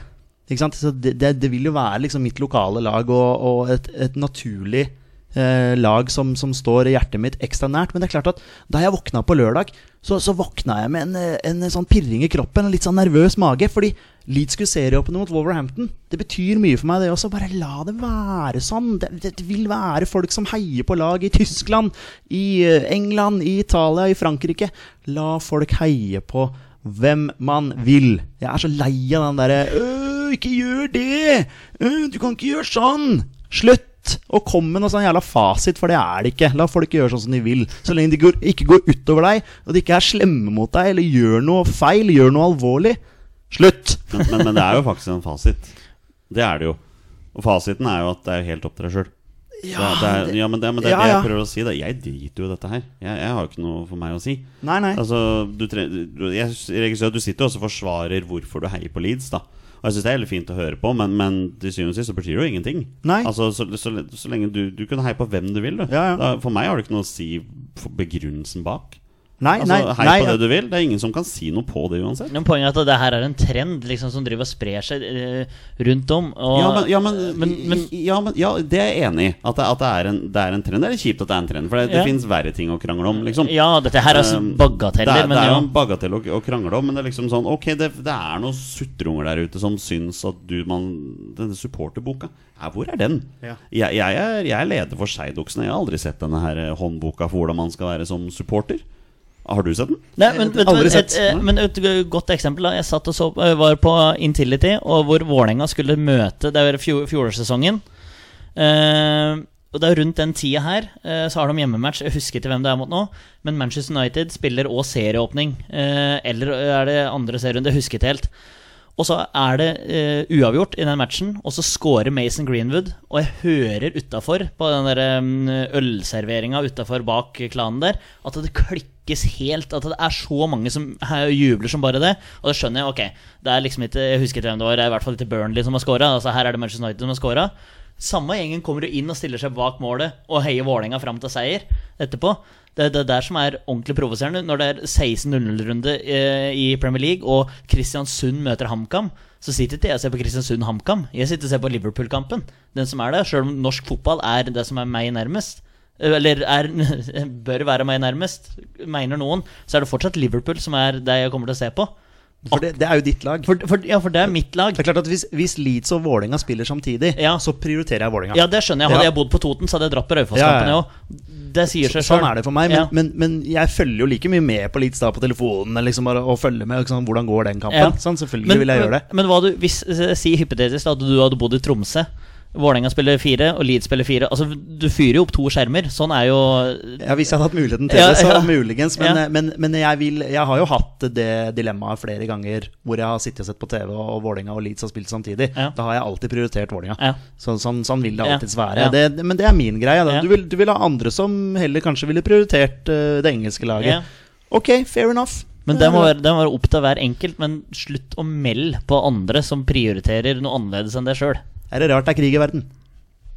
Ikke sant? Så det, det, det vil jo være liksom mitt lokale lag og, og et, et naturlig eh, lag som, som står hjertet mitt ekstra nært. Men det er klart at da jeg våkna på lørdag, så, så våkna jeg med en, eh, en sånn pirring i kroppen, en litt sånn nervøs mage. Fordi Leeds skulle serieåpne mot Wolverhampton. Det betyr mye for meg, det også. Bare la det være sånn. Det, det vil være folk som heier på lag i Tyskland, i eh, England, i Italia, i Frankrike. La folk heie på hvem man vil. Jeg er så lei av den derre «Øh, Ikke gjør det! Du kan ikke gjøre sånn! Slutt! Og komme med noe sånn jævla fasit, for det er det ikke. La folk gjøre sånn som de vil. Så lenge de går, ikke går utover deg, og de ikke er slemme mot deg, eller gjør noe feil, gjør noe alvorlig. Slutt! Men, men, men det er jo faktisk en fasit. Det er det jo. Og fasiten er jo at det er helt opp til deg sjøl. Ja, det er, ja, men det, men det er Ja, det jeg prøver å si. Da. Jeg driter jo i dette her. Jeg, jeg har ikke noe for meg å si. Nei, nei. Altså, du jeg registrerer at du sitter og forsvarer hvorfor du heier på Leeds. da Og jeg synes det er veldig fint å høre på, men, men til syvende og sist så betyr det jo ingenting. Nei. Altså, så, så, så lenge du, du kan heie på hvem du vil. Du. Ja, ja. Da, for meg har det ikke noe å si for begrunnelsen bak. Nei, Altså, nei, Hei nei, på det du vil. Det er ingen som kan si noe på det uansett. Men poenget er at det her er en trend liksom, som driver og sprer seg uh, rundt om. Og, Ja, men, ja, men, men, men ja, men ja, det er jeg enig i. At, det, at det, er en, det er en trend. Det er kjipt at det er en trend, for det, det fins verre ting å krangle om. Liksom. Ja, dette her er altså Um, bagateller, det er, men det er ja. jo en bagatell å, å krangle om, men det er liksom sånn Ok, det, det er noen sutrunger der ute som syns at du man, Denne supporterboka, hvor er den? Ja. Jeg, jeg, er, jeg er leder for Skeidoksene. Jeg har aldri sett denne her eh, håndboka for hvordan man skal være som supporter. Har du sett den? Nei, men, vet Aldri sett. et, men et godt eksempel. da Jeg satt og så, var på Intility, og hvor Vålerenga skulle møte Det var fjor, fjorårssesongen. Uh, og det er rundt den tida her uh, så har de hjemmematch. Jeg husker ikke hvem det er mot nå. Men Manchester United spiller òg serieåpning. Uh, eller er det andre serierunde? Jeg husker ikke helt. Og så er det uh, uavgjort i den matchen, og så scorer Mason Greenwood. Og jeg hører utafor, på den der um, ølserveringa utafor bak klanen der, at det klikkes helt. At det er så mange som jubler som bare det. Og da skjønner jeg, ok, det er liksom ikke Jeg husker ikke hvem det var, det er i hvert fall ikke Burnley som har scora. Altså, her er det Manchester United som har scora. Samme gjengen kommer jo inn og stiller seg bak målet og heier Vålerenga fram til seier etterpå. Det er det der som er ordentlig provoserende. Når det er 16-0-runde eh, i Premier League og Kristiansund møter HamKam, så sitter ikke jeg og ser på Kristiansund-HamKam. Jeg sitter og ser på Liverpool-kampen. Den som er der. Sjøl om norsk fotball er det som er meg nærmest. eh, Eller er, [LAUGHS] bør være meg nærmest, mener noen. Så er det fortsatt Liverpool som er det jeg kommer til å se på. For det, det er jo ditt lag. For, for, ja, for det er mitt lag. Det er klart at Hvis, hvis Leeds og Vålinga spiller samtidig, Ja. så prioriterer jeg Vålinga. Ja, det skjønner jeg. Hadde Ja. jeg bodd på Toten, så hadde jeg dratt på Raufoss-kampene Ja, òg. Det sier seg sjøl. Sånn er det for meg, men, men, men jeg følger jo like mye med på Leeds da på telefonen liksom og følger med liksom, hvordan går den kampen. Ja. Sånn, selvfølgelig vil jeg gjøre det. Men, men hva du, hvis, si hypotetisk at du hadde bodd i Tromsø. Vålerenga spiller fire, og Leeds spiller fire. Altså, Du fyrer jo opp to skjermer. Sånn er jo Ja, Hvis jeg hadde hatt muligheten til Ja, det, så ja. muligens. Men, Ja. men, men jeg, vil, jeg har jo hatt det dilemmaet flere ganger hvor jeg har sittet og sett på TV, og Vålinga og Leeds har spilt samtidig. Da har jeg alltid prioritert. Ja. Så, sånn, sånn vil det alltids være. Det, men det er min greie. Du, vil, du vil ha andre som heller kanskje ville prioritert uh, det engelske laget. Ok, fair enough. Men det må, være, det må være opp til hver enkelt. Men slutt å melde på andre som prioriterer noe annerledes enn deg sjøl. Er det rart det er krig i verden?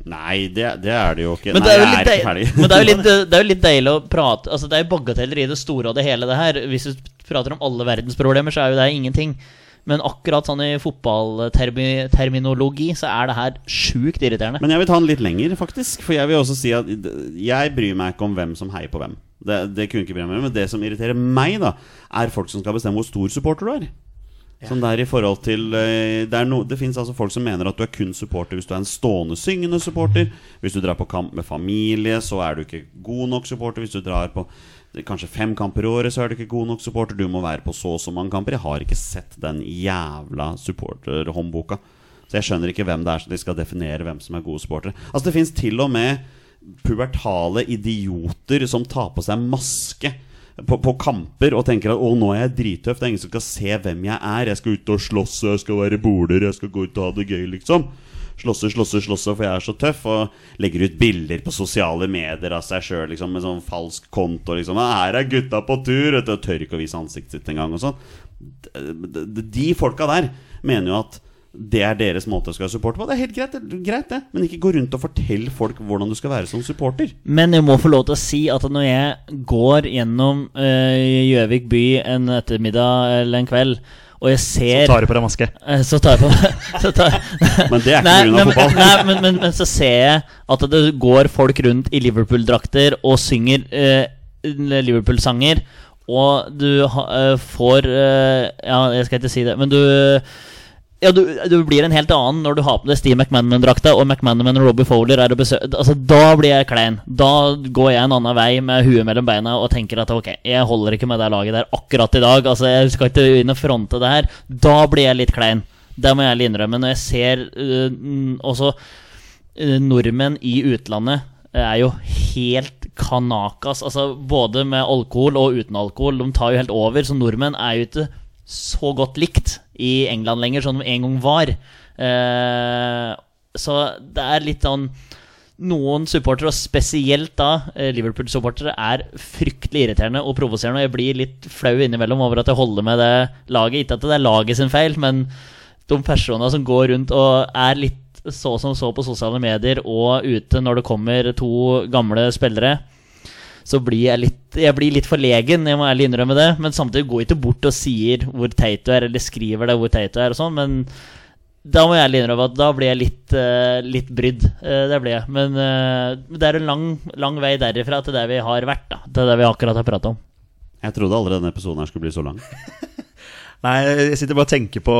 Nei, det, det er det jo ikke. Men, det er jo litt er deil- men det er jo litt, [LAUGHS] det er jo litt deilig å prate Altså Det er jo bagateller i det store og det hele, det her. Hvis du prater om alle verdensproblemer, så er jo det ingenting. Men akkurat sånn i fotballterminologi så er det her sjukt irriterende. Men jeg vil ta den litt lenger, faktisk. For jeg vil også si at jeg bryr meg ikke om hvem som heier på hvem. Det, det kunne ikke bry meg om, Men det som irriterer meg, da er folk som skal bestemme hvor stor supporter du er. Sånn der i forhold til eh, Det, no, det finnes altså folk som mener at du er kun supporter hvis du er en stående syngende supporter. Hvis du drar på kamp med familie, så er du ikke god nok supporter. Hvis du drar på kanskje fem kamper i året, så er du ikke god nok supporter. Du må være på så og så mange kamper. Jeg har ikke sett den jævla supporterhåndboka. Så jeg skjønner ikke hvem det er som de skal definere hvem som er gode supportere. Altså Det fins til og med pubertale idioter som tar på seg maske på, på kamper og tenker at 'å, nå er jeg drittøff'. Det er ingen som skal se hvem jeg er. Jeg skal ut og slåss, jeg skal være boler, jeg skal gå ut og ha det gøy, liksom. slåsse, slåsse, slåsse, for jeg er så tøff. Og legger ut bilder på sosiale medier av seg sjøl liksom, med sånn falsk konto. Liksom. «Ja, 'Her er gutta på tur!' Og tør ikke å vise ansiktet sitt engang. Og sånn. De folka der mener jo at det er deres måte å skal supporte på. Det er helt greit, det, greit det, men ikke gå rundt og fortell folk hvordan du skal være som supporter. Men jeg må få lov til å si at når jeg går gjennom Gjøvik Gjøvik by en ettermiddag eller en kveld, og jeg ser Så Tar du på deg maske. Eh, Så tar jeg på meg [LAUGHS] tar, [LAUGHS] Men det er ikke pga. fotball. Nei, men, men, men så ser jeg at det går folk rundt i Liverpool-drakter og synger eh, Liverpool-sanger, og du eh, får eh, Ja, jeg skal ikke si det, men du ja, du, du blir en helt annen når du har på deg Steve McManaman-drakta, og McManaman og Robbie Fowler er å besøke Altså, Da blir jeg klein. Da går jeg en annen vei med huet mellom beina og tenker at ok, jeg holder ikke med det laget der akkurat i dag. Altså, Jeg skal ikke inn og fronte det her. Da blir jeg litt klein. Det må jeg ærlig innrømme. Når jeg ser mm, også øh, nordmenn i utlandet er jo helt kanakas. Altså Både med alkohol og uten alkohol. De tar jo helt over. Så nordmenn er jo ikke så godt likt i England lenger, som de en gang var. Eh, så det er litt sånn noen supportere, og spesielt da eh, Liverpool-supportere, er fryktelig irriterende og provoserende. Og jeg blir litt flau innimellom over at jeg holder med det laget. Ikke at det er laget sin feil, men de personene som går rundt og er litt så som så på sosiale medier og ute når det kommer to gamle spillere, så blir jeg litt Jeg blir litt forlegen, jeg må ærlig innrømme det. Men samtidig går jeg ikke bort og sier hvor teit du er, eller skriver deg hvor teit du er og sånn. Men da må jeg ærlig innrømme at da blir jeg litt, uh, litt brydd. Uh, det blir jeg. Men uh, det er en lang, lang vei derifra til der vi har vært, da. Til det vi akkurat har prata om. Jeg trodde aldri denne episoden her skulle bli så lang. [LAUGHS] Nei, jeg sitter bare og tenker på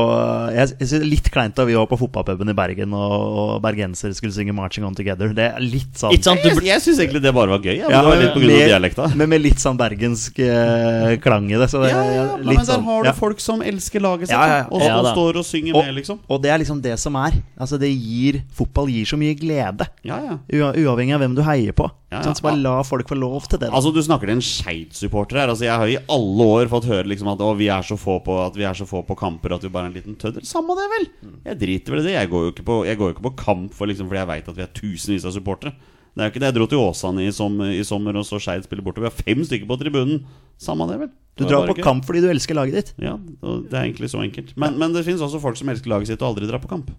Jeg, jeg synes det er litt kleint da vi var på fotballpuben i Bergen og, og bergensere skulle synge 'Marching On Together'. Det er litt sånn sant? Du, Jeg, bl- jeg syns egentlig det bare var gøy. Ja, men Ja, det var litt på grunn av med- dialekta. Men med litt sånn bergensk eh, klang i det. Så det, Ja, ja, er men der sånn, har du ja. folk som elsker laget sitt, Ja, ja, ja. og som Ja, står og synger Og, med, liksom. og det er liksom det som er. Altså det gir Fotball gir så mye glede. Ja, ja. Uavhengig av hvem du heier på. Ja, Sånn, så bare la folk få lov til det. da. Altså Du snakker til en Skeid-supporter her. Altså Jeg har i alle år fått høre liksom at å, vi er så få på At vi er så få på kamper at vi bare er en liten tøddel. Samme det, vel! Jeg driter vel i det. Jeg går jo ikke på, jeg går jo ikke på kamp for liksom fordi jeg veit at vi er tusenvis av supportere. Det er jo ikke det. Jeg dro til Åsane i, som, i sommer og så Skeid spille borte. Vi har fem stykker på tribunen. Samme det, vel. Du drar på ikke. kamp fordi du elsker laget ditt. Ja, det er egentlig så enkelt. Men, men det finnes også folk som elsker laget sitt og aldri drar på kamp.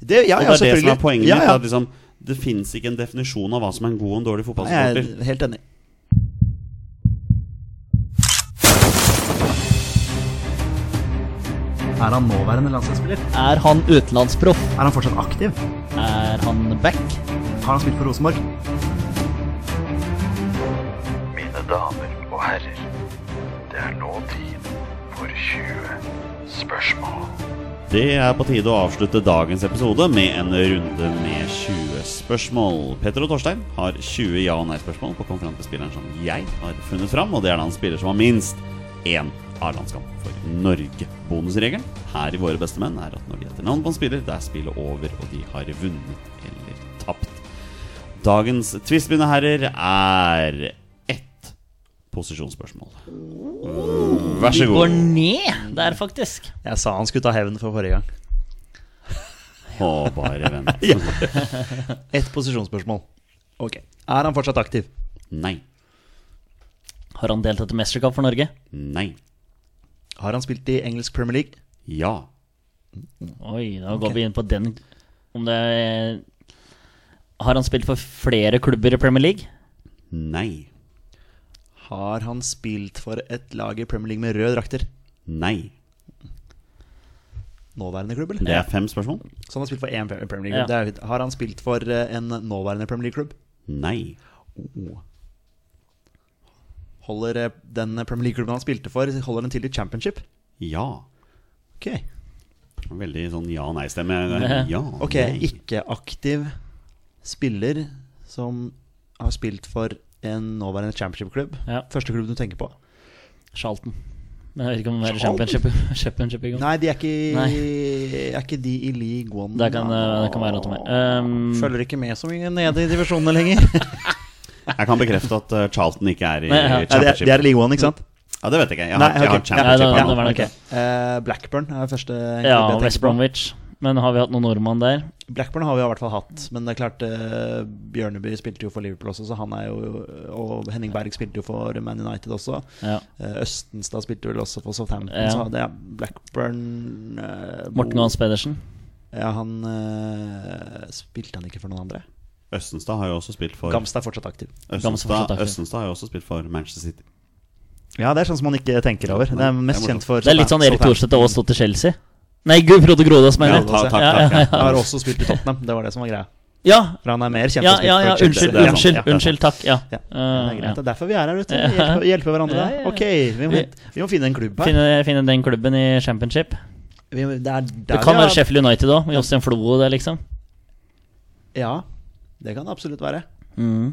Det, ja, Og det er det som er poenget ja, mitt. Liksom, det fins ikke en definisjon av hva som er en god og en dårlig Nei, fotballsupporter. Jeg er helt enig. Er han nåværende landslagsspiller? er han utenlandsproff? Er han fortsatt aktiv? Er han back? Har han spilt for Rosenborg? Mine damer og herrer, det er nå tid for 20 spørsmål. Det er på tide å avslutte dagens episode med en runde med 20 spørsmål. Petter og Torstein har 20 ja- og nei-spørsmål på å komme fram til spilleren som jeg har funnet fram, og det er da en spiller som har minst én A-landskamp for Norge. Bonusregelen her i Våre beste menn er at når de heter navn på en spiller, det er spillet over, og de har vunnet eller tapt. Dagens twist, mine herrer, er ett posisjonsspørsmål. Vær så god. Vi går ned der, faktisk. Jeg sa han skulle ta hevn for forrige gang. Å, bare vent. [LAUGHS] Ett posisjonsspørsmål. Ok. Er han fortsatt aktiv? Nei. Har han deltatt i mesterskap for Norge? Nei. Har han spilt i engelsk Premier League? Ja. Oi, da går vi inn på den Om det er Har han spilt for flere klubber i Premier League? Nei. Har han spilt for et lag i Premier League med røde drakter? Nei. Nåværende klubb, eller? Det er fem spørsmål. Så han har spilt for én Premier League-klubb. Ja. Er- Har han spilt for eh, en nåværende Premier League-klubb? Nei. Holder eh, den Premier League-klubben han spilte for, holder den til i championship? Ja. Ok, Veldig sånn ja-nei-stemme. [LAUGHS] Ja. Ok, nei. ikke-aktiv spiller som har spilt for en nåværende championship-klubb. Ja. Første klubb du tenker på? Charlton. Men jeg vet ikke om det er Charlton? championship, [LAUGHS] championship i gang. Nei, de er ikke, Nei. er ikke de i league one. Det kan, eh, det kan være noe mer. Um, Følger ikke med så mye nede i divisjonene lenger. [LAUGHS] Jeg kan bekrefte at uh, Charlton ikke er i Nei, ja. Er, championship. de er i league one, ikke sant? Ja, det vet jeg ikke. Jeg Nei, har, jeg har championship Ja. Eh, Blackburn er første ja, West. Bromwich. Men har vi hatt noen nordmann der? Blackburn har vi i hvert fall hatt, men det er klart uh, Bjørneby spilte jo for Liverpool også, så han er jo Og Henning Berg spilte jo for Man United også. Ja. Uh, Østenstad spilte vel også for Southampton, Ja. så det er Blackburn uh, Morten Gahns Pedersen. Ja, han eh, Spilte han ikke for noen andre? Østenstad har jo også spilt for Gamstad er fortsatt aktiv. Østenstad. Østenstad har jo også spilt for Manchester City. Ja, det er sånn som man ikke tenker over. Det er mest kjent for Det er litt sånn Erik Thorstvedt og stått stod til Chelsea. Nei, gud, Frode Grodås, mener jeg. Ja, takk, takk, Ja. Han har også spilt i Tottenham, det var det som var greia. Ja, For han er mer kjent ja, ja, ja, unnskyld, er unnskyld, Ja, unnskyld, takk. Ja. Ja, det er greit. Det er derfor vi er her, vet du. Hjelpe, hjelpe hverandre. Ja, ja, ja. Ok, vi må, vi må finne en klubb her. Finne, finne den klubben i championship. Vi, det, er Det kan vi være Sheffield United òg, med Jostein Flo og det, liksom. Ja, det kan det absolutt være. Mm.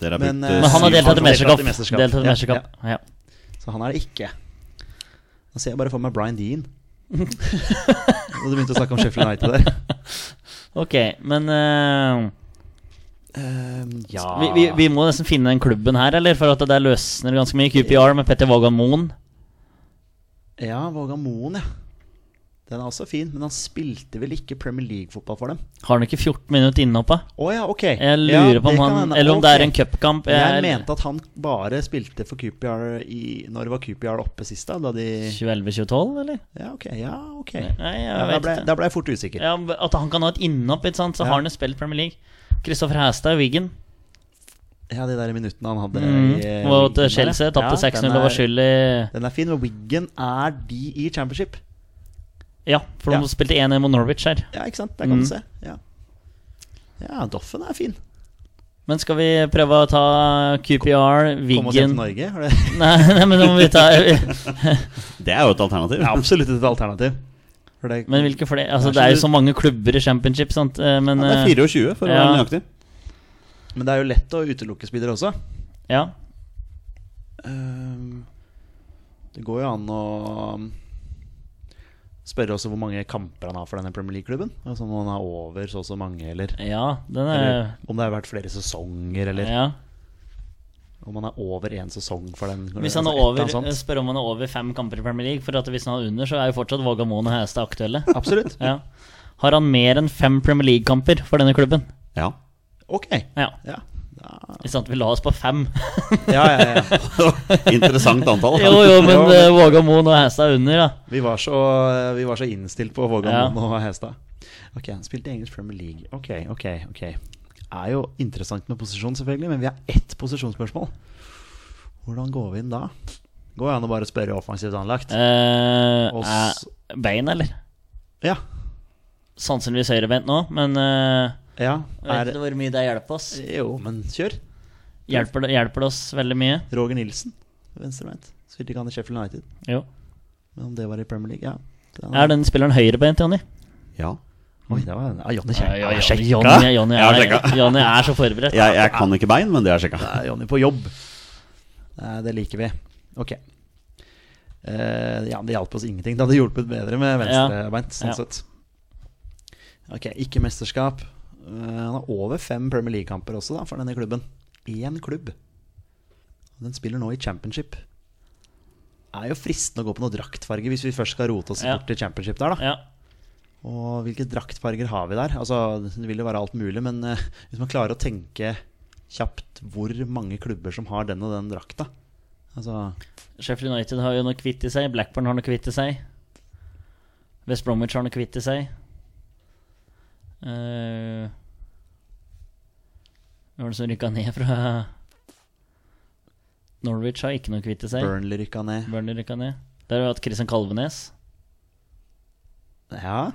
Dere har Men, brukt eh, eh, Men han har syv- deltatt i han mesterskap. deltatt i mesterskap. Ja. Ja. Så han er det ikke. Nå ser jeg bare for meg Brian Dean. [LAUGHS] Da du begynte å snakke om Sheffield United der. Ok, men eh, Ehm, ja vi, vi, vi må nesten finne den klubben her, eller? For at det der løsner ganske mye. QPR med Petter Vågan Moen. Ja, Vågan Moen, ja. Den er også fin, men han spilte vel ikke Premier League-fotball for dem? Har han ikke 14 minutter innhoppa? Oh, ja, ok. Jeg lurer ja, på om han. Eller om det er en cupkamp. Jeg Jeg- mente at han bare spilte for Coopyard når det var Coopyard oppe sist, da? da de, 2011-2012, eller? ja, ok. Ja, okay. Nei, jeg Ja, da, ble, da ble jeg fort usikker. Ja, At han kan ha et innhopp, så har han jo spilt Premier League. Kristoffer Hæstad i Wiggen. Ja, de der minuttene han hadde Mm. i eh, Mot Chelsea. ja. Tapte Ja, 6-0 og var skyld i Den er fin, og Wiggen er de i championship. Ja, for Ja. de spilte 1-1 mot Norwich her. Ja, ikke sant? Der kan Mm. du se. Ja. ja, Doffen er fin. Men skal vi prøve å ta QPR, Kom oss hjem til Norge. [LAUGHS] Nei, nei, men nå må vi ta [LAUGHS] Det er jo et alternativ. ja, absolutt et alternativ. For det, Men hvilke flere Altså, Det det er jo så mange klubber i championship, sant. Eh, Men Ja, det er 24, for å være nøyaktig. men det er jo lett å utelukke spillere også. eh, Ja. Ehm, det går jo an å spørre også hvor mange kamper han har for denne Premier League-klubben. Altså om han har over så og så mange, eller, Ja, den er eller om det har vært flere sesonger, eller Ja. om han er over én sesong for den. Hvis han er over, sånt. spør om han er over fem kamper i Premier League. For at hvis han er under, så er jo fortsatt Våga Moen og Hestad aktuelle. [LAUGHS] Absolutt. Ja. Har han mer enn fem Premier League-kamper for denne klubben? Ja. Ok. Ja. Ja. Ikke sant, vi la oss på fem. [LAUGHS] Ja, ja, ja. [LAUGHS] Interessant antall. jo, jo, men uh, eh, Våga Moen og Hestad er under, da. Vi var så, vi var så innstilt på Våga Ja. og Hestad. Ok, han spilte engelsk Premier League. Ok, ok, ok. Er jo interessant med posisjon, selvfølgelig, men vi har ett posisjonsspørsmål. Hvordan går vi inn da? Går det an å bare spørre offensivt anlagt? Eh, er bein, eller? Ja. Sannsynligvis høyrebeint nå, men eh, ja. jeg vet Er, ikke hvor mye det hjelper oss. jo, men kjør. Hjelper det, hjelper det oss veldig mye? Roger Nilsen, venstrebeint. Spilte ikke han i Sheffield United? Jo. Men om det var i Premier League, ja. Den Er den spilleren høyrebeint, Jonny? Ja. Oi, det var ja, Jonny Ja, ja, Jonny, Jonny, Jonny, Jeg har er, sjekka. Jonny er så forberedt. Jeg, jeg kan ikke bein, men det er sjekka. Det er Jonny på jobb. Nei, det liker vi. Ok. Eh, ja, det hjalp oss ingenting. Det hadde hjulpet bedre med venstrebeint. Sånn Ja. sett. Ok, ikke mesterskap. Eh, han har over fem Premier League-kamper også da, for denne klubben. Én klubb. Den spiller nå i championship. Det er jo fristende å gå på noe draktfarge hvis vi først skal rote oss Ja. bort til championship der, da. Ja. Og hvilke draktfarger har vi der? Altså, Det vil jo være alt mulig, men eh, hvis man klarer å tenke kjapt hvor mange klubber som har den og den drakta Altså Sheffield United har jo noe kvitt i seg. Blackburn har noe kvitt i seg. West Bromwich har noe kvitt i seg. Uh, Hvem var det som rykka ned fra Norwich har ikke noe kvitt i seg. Burnley rykka ned. Burnley rykka ned. Der har vi hatt Christian Kalvenes. Ja.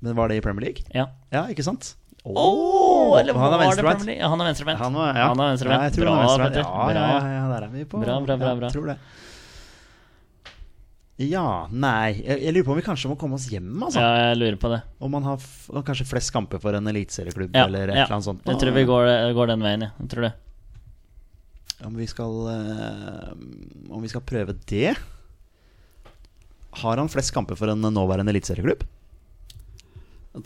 Men var det i Premier League? Ja. Ja, ikke sant? Oh, eller han er venstrebeint. Ja, han er venstrebeint. Han ja. Er. Ja, Bra, er. Petter. Ja, ja, ja, der er vi på. Bra, bra, bra, bra. Jeg Tror det. Ja, nei jeg, jeg lurer på om vi kanskje må komme oss hjem, altså. Ja, jeg lurer på det. Om man har f kanskje flest kamper for en eliteserieklubb Ja, eller et ja. eller annet sånt. Jeg tror vi går, går den veien, ja. Jeg tror det. Om vi skal øh, Om vi skal prøve det Har han flest kamper for en nåværende eliteserieklubb?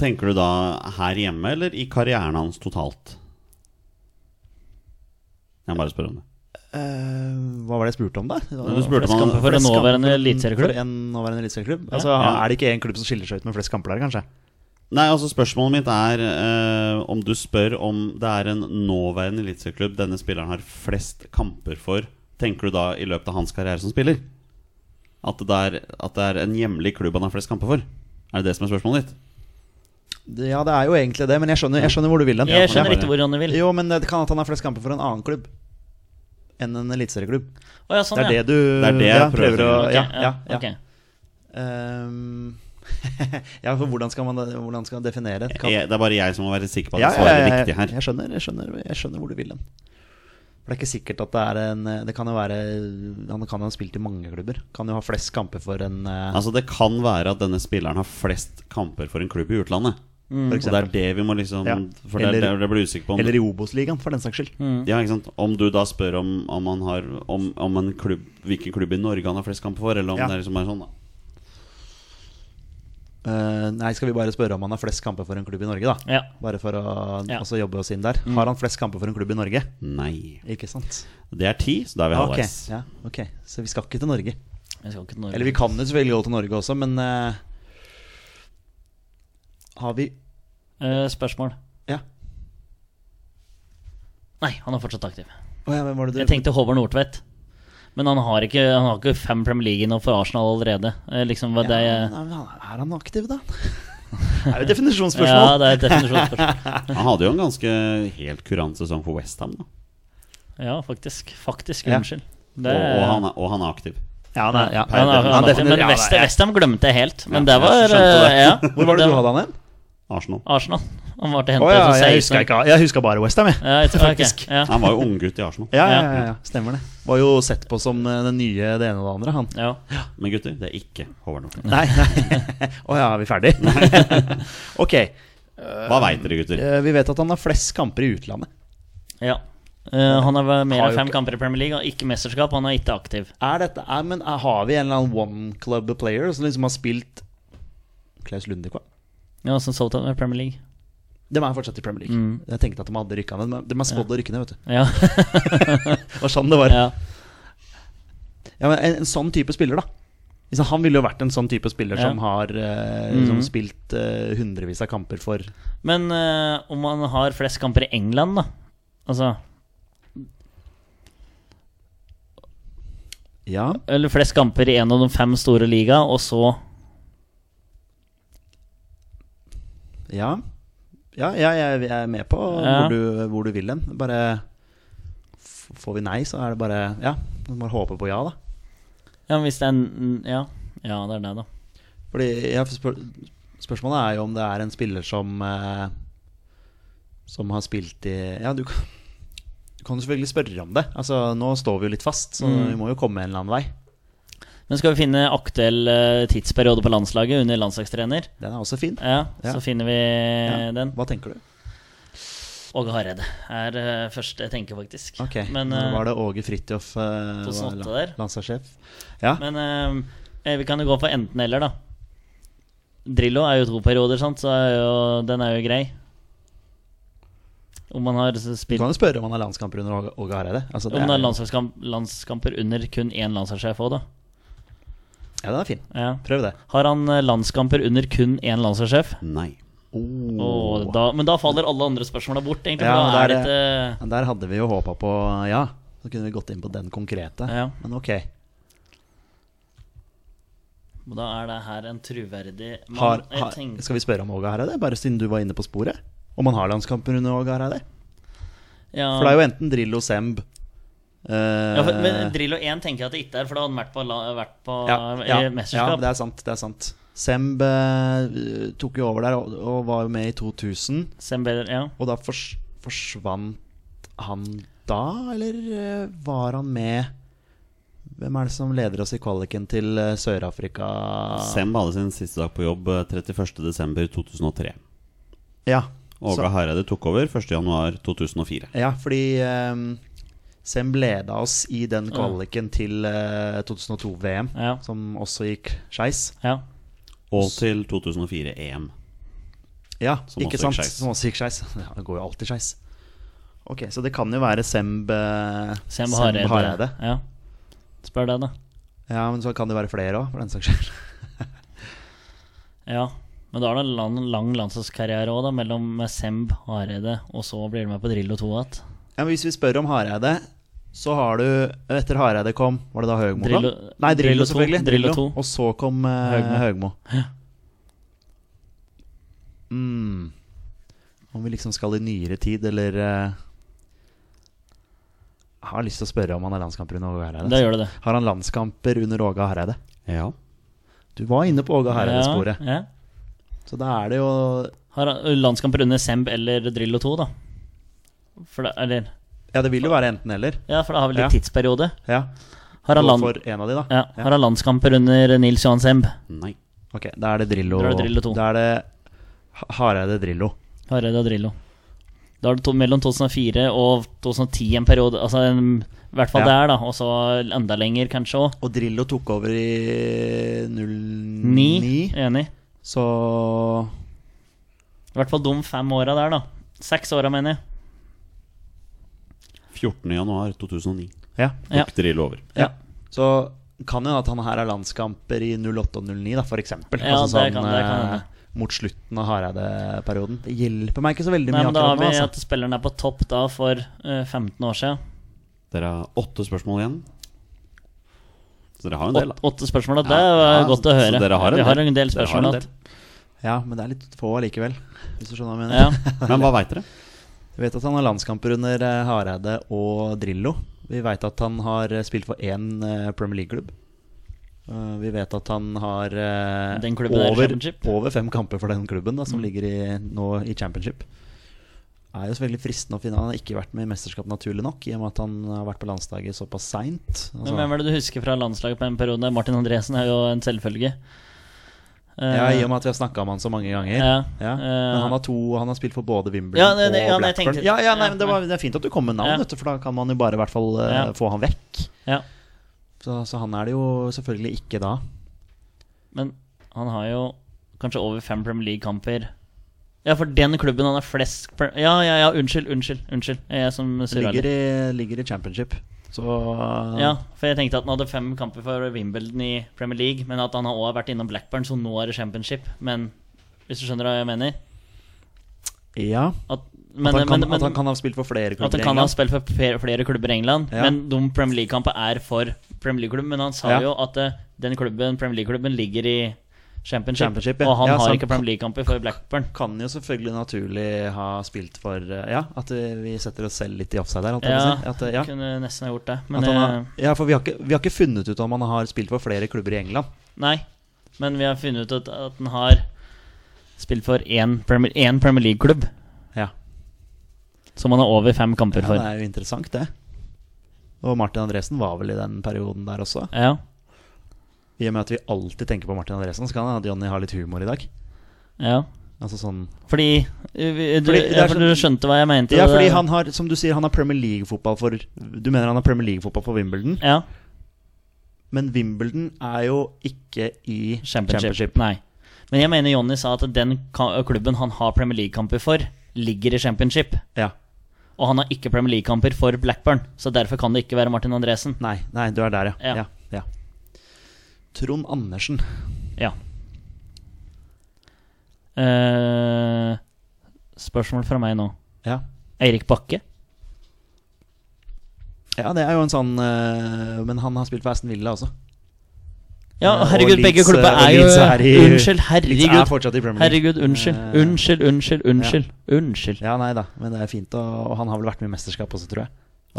Tenker du da her hjemme eller i karrieren hans totalt? Jeg bare spør om det. Eh, hva var det jeg spurte om, da? Du spurte om han- for en nåværende for en- eliteserieklubb. Nåværende eliteserieklubb? Altså, Ja. Er det ikke én klubb som skiller seg ut med flest kamper der, kanskje? Nei, altså Spørsmålet mitt er uh, om du spør om det er en nåværende eliteserieklubb denne spilleren har flest kamper for, tenker du da i løpet av hans karriere som spiller? At det, er, at det er en hjemlig klubb han har flest kamper for? Er det det som er spørsmålet ditt? Det- Ja, det er jo egentlig det, men jeg skjønner, jeg skjønner hvor du vil hen. Jeg skjønner ikke hvor han vil. Jo, men det kan at han har flest kamper for en annen klubb enn en eliteserieklubb. Oh, ja, sånn, Det er ja. det du Det er det ja, prøver prøver å okay. Ja, ja, ja. ok. Ehm, [LAUGHS] ja, for hvordan skal man hvordan skal man definere det? kamp? Det er bare jeg som må være sikker på at Ja, er svarer riktig her. Jeg skjønner, jeg, skjønner, jeg skjønner hvor du vil den. For det er ikke sikkert at det er en Det kan jo være Han kan jo ha spilt i mange klubber. Kan jo ha flest kamper for en eh, Altså Det kan være at denne spilleren har flest kamper for en klubb i utlandet. For Og det er det vi må liksom Ja. For det er Eller- det jeg blir usikker på. Om, Eller i Obos-ligaen, for den saks skyld. ja, ikke sant? om du da spør om, om han har om, om en klubb, hvilken klubb i Norge han har flest kamper for, eller om Ja. det er liksom er sånn, da. Uh, nei, skal vi bare spørre om han har flest kamper for en klubb i Norge, da? Ja. Bare for å Ja. også jobbe oss inn der. Har han flest kamper for en klubb i Norge? Nei. Ikke sant? Det er ti, så da er vi halvveis. ja, ok, Så vi skal ikke til Norge. Vi skal ikke til Norge. Eller vi kan jo selvfølgelig gå til Norge også, men eh, Har vi Eh, spørsmål? Ja. Nei, han er fortsatt aktiv. Å ja, hvem var det du Jeg tenkte Håvard Nordtvedt. Men han har ikke, han har ikke fem Premier League nå for Arsenal allerede. Eh, Liksom, hva det, ja, ja, nei, men han- Er han aktiv, da? [LAUGHS] det er jo et definisjonsspørsmål. det er et definisjonsspørsmål. [LAUGHS] Han hadde jo en ganske helt kurant sesong for Westham, da. Ja, faktisk. Faktisk, Ja. unnskyld. Det, Og, og, han er, og han er aktiv. Ja, nei, ja. han, er- han, er- men ja, West, Westham glemte jeg helt. Men Ja, det var skjønte det. eh, ja, Hvor var det du hadde han hen? Arsenal. Arsenal. Han var til Å oh, ja, jeg 16. huska ikke Jeg huska bare Westham, jeg. Ja, jeg tror- Okay. Faktisk. Ja, Han var jo unggutt i Arsenal. Ja, ja, Ja. stemmer det. Var jo sett på som eh, den nye det ene og det andre, han. ja. Men gutter, det er ikke Håvard Nordtvedt. Nei, nei. [LAUGHS] Å ja, er vi ferdige? [LAUGHS] ok. Hva veit dere, gutter? eh, Vi vet at han har flest kamper i utlandet. ja. Uh, han har mer Har enn fem kamper i Premier League og ikke mesterskap. Han er ikke aktiv. Er dette, er, men er, Har vi en eller annen one club player som liksom har spilt Klaus Lundekvam? Ja, som Southampton i Premier League. De er fortsatt i Premier League. Mm. Jeg tenkte at de hadde rykka ned, men de er spådd å rykke ned, vet du. Ja. [LAUGHS] Det var sånn det var. ja. Ja, men en, en sånn type spiller, da. Han ville jo vært en sånn type spiller Ja. som har eh, mm. som spilt eh, hundrevis av kamper for Men eh, om han har flest kamper i England, da? Altså Ja. Eller flest kamper i en av de fem store liga, og så Ja, ja jeg, jeg, jeg er med på hvor, du, hvor du vil hen. Bare Får vi nei, så er det bare Ja, du må håpe på ja, da. Ja, hvis det er en Ja, ja det er det, da. Fordi ja, spør, Spørsmålet er jo om det er en spiller som eh, Som har spilt i Ja, du kan, du kan selvfølgelig spørre om det. Altså, Nå står vi jo litt fast, så Mm. vi må jo komme en eller annen vei. Men skal vi finne aktuell eh, tidsperiode på landslaget under landslagstrener, Den er også fin. ja, Ja. så finner vi Ja. den. Hva tenker du? Åge Hareide er uh, første jeg tenker, faktisk. Ok, Men, Når eh, var det Åge Fridtjof uh, landslagssjef? Ja. Men uh, vi kan jo gå for enten-eller, da. Drillo er jo to perioder, sant? så er jo, den er jo grei. Om man har Du kan jo spørre om han har landskamper under Åge- Hareide. Altså, Om det er landskamper under kun én landslagssjef òg, da. Ja, den er fin. Ja. Prøv det. Har han eh, landskamper under kun én landslagssjef? Nei. Og da, men da faller alle andre spørsmåla bort, egentlig. Ja, da er der, det Der hadde vi jo håpa på ja. Så kunne vi gått inn på den konkrete. Ja. Men ok. Da er det her en truverdig man, Har, har, tenker- skal vi spørre om Åge Hareide? Bare siden du var inne på sporet? Om han har landskamper under Åge Hareide? ja, For det er jo enten Drillo Semb eh, ja, for, Men Drillo 1 tenker jeg at det ikke er, for da hadde han vært på, vært på ja, i ja, ja, det er sant. Det er sant. Semb eh, tok jo over der og, og var jo med i 2000. Semb, ja. Og da fors, forsvant han da, eller eh, var han med Hvem er det som leder oss i kvaliken til eh, Sør-Afrika? Semb hadde sin siste dag på jobb eh, 31.12.2003. Ja, Åge Så- Hareide tok over 1.1.2004. ja fordi eh, Semb leda oss i den kvaliken til eh, 2002-VM, Ja. som også gikk skeis. ja. Og til 2004 EM. Ja, Som ikke også gikk sant? skeis. Som også gikk skeis. [LAUGHS] Ja, det går jo alltid skeis. Ok, Så det kan jo være Semb eh, Semb Semb Hareide. Ja. Spør deg, da. Ja, men så kan det være flere òg, for den saks skyld. [LAUGHS] Ja. Men da er det en lang, lang landslagskarriere òg, da, mellom Semb Hareide, og så blir du med på Drillo 2 igjen. Ja, men hvis vi spør om Hareide, så har du Etter Hareide kom, var det da Høgmo kom? Drillo- Nei, Drillo, Drillo selvfølgelig. Drillo Drillo. Og så kom eh, Høgmo. Høgmo. Mm. Om vi liksom skal i nyere tid, eller eh, Jeg har lyst til å spørre om han har landskamper under Åge Hareide. Da gjør det det. Har han landskamper under Åge Hareide? Ja. Du var inne på Åge Hareide-sporet. Ja, ja. Så da er det jo Har han landskamper under Semb eller Drillo 2, da? For det, eller Ja, det vil jo være enten-eller. Ja, for det har vel litt Ja. tidsperiode. Ja. Har han, land, for en av de, da. ja, har han landskamper under Nils Johan Semb? Nei. Ok, da er det Drillo. Da er det Drillo 2. Da er det Ha- Hareide Drillo. Hareide og Drillo. Da er det to, mellom 2004 og 2010 en periode. Altså en, I hvert fall Ja. der, da. Og så enda lenger, kanskje òg. Og Drillo tok over i 09. Ni. Enig. Så I hvert fall de fem åra der, da. Seks åra, mener jeg. 14. januar 2009. Ja. Ja. Tok Drillo over. ja. Så kan jo at han her har landskamper i 08 og 09, da, for eksempel. Ja, altså det kan- det kan eh, mot slutten av Hareide-perioden. Det hjelper meg ikke så veldig Nei, mye men da har vi nå. Altså. at spilleren er på topp da for uh, 15 år siden. Dere har åtte spørsmål igjen. Så dere har en del, Åt, da. åtte spørsmål, da. Det er ja, godt å så høre. dere har en vi har en del spørsmål. en del. Ja, men det er litt få allikevel, hvis du skjønner hva jeg mener. Ja. [LAUGHS] Men hva veit dere? Vi vet at han har landskamper under eh, Hareide og Drillo. Vi vet at han har eh, spilt for én eh, Premier League-klubb. Vi vet at han har over, over fem kamper for den klubben, da, som Mm. ligger i, nå i Championship. Det er jo selvfølgelig fristende å finne Han har ikke vært med i mesterskap, naturlig nok, i og med at han har vært på landslaget såpass seint. Men hvem er det du husker fra landslaget på en periode? Martin Andresen er jo en selvfølge. Eh, ja, I og med at vi har snakka om han så mange ganger. Ja, Ja. eh, Men han har to Han har spilt for både Wimbledon Ja, det- det- og ja, Blackburn. tenkte- ja, nei, men det, var, det er fint at du kom med navn, du, for da kan man jo bare i hvert fall uh, få han vekk. ja. Så, så han er det jo selvfølgelig ikke da. Men han har jo kanskje over fem Premier League-kamper. Ja, for den klubben han har flest Ja, ja, ja, unnskyld, unnskyld. Unnskyld. Jeg som surrer ligger litt. i, ligger i championship. Så Ja, for jeg tenkte at han hadde fem kamper for Wimbledon i Premier League, men at han har også vært innom Blackburn, så nå er det championship. Men hvis du skjønner hva jeg mener? ja. At, men, at, han kan, men, men, at han kan ha spilt for flere klubber i England? At han kan ha spilt for flere, flere klubber i England, Ja. men de Premier League-kampene er for Premier League-klubben. Men han sa Ja. jo at eh, den klubben, Premier League-klubben ligger i Championship, Championship, ja. og han Ja, har ikke Premier League-kamper for Blackburn. Kan jo selvfølgelig naturlig ha spilt for eh, Ja, at eh, vi setter oss selv litt i offside der. Ja, si. At, eh, ja. kunne nesten ha gjort det. Men har, ja, for vi har, ikke, vi har ikke funnet ut om han har spilt for flere klubber i England. Nei, men vi har funnet ut at han har spilt for én Premier, én Premier League-klubb, Ja, som han har over fem kamper ja for. Det er jo interessant, det. Og Martin Andresen var vel i den perioden der også. Ja, I og med at vi alltid tenker på Martin Andresen, så kan det at Jonny har litt humor i dag. ja. Altså sånn Fordi, eh, du, Fordi ja, for sånn- du skjønte hva jeg mente? Ja, fordi han har, som du sier, han har Premier League-fotball for Du mener han har Premier League-fotball for Wimbledon? Ja, Men Wimbledon er jo ikke i championship. championship. Nei. Men jeg mener Jonny sa at den klubben han har Premier League-kamper for, ligger i championship. Ja. Og han har ikke Premier League-kamper for Blackburn, så derfor kan det ikke være Martin Andresen. Nei, nei, du er der, ja. Ja. ja. ja. Trond Andersen. Ja. Uh, spørsmål fra meg nå. Ja. Eirik Bakke? ja, det er jo en sånn uh, Men han har spilt for Aston Villa også. Ja, Eh, herregud, begge klubber er jo er i- Unnskyld, herregud. er herregud. fortsatt i Herregud, unnskyld. Eh, Unnskyld, unnskyld, Ja. Unnskyld. Ja, nei da, men det er fint. Og, og han har vel vært med i mesterskap også, tror jeg.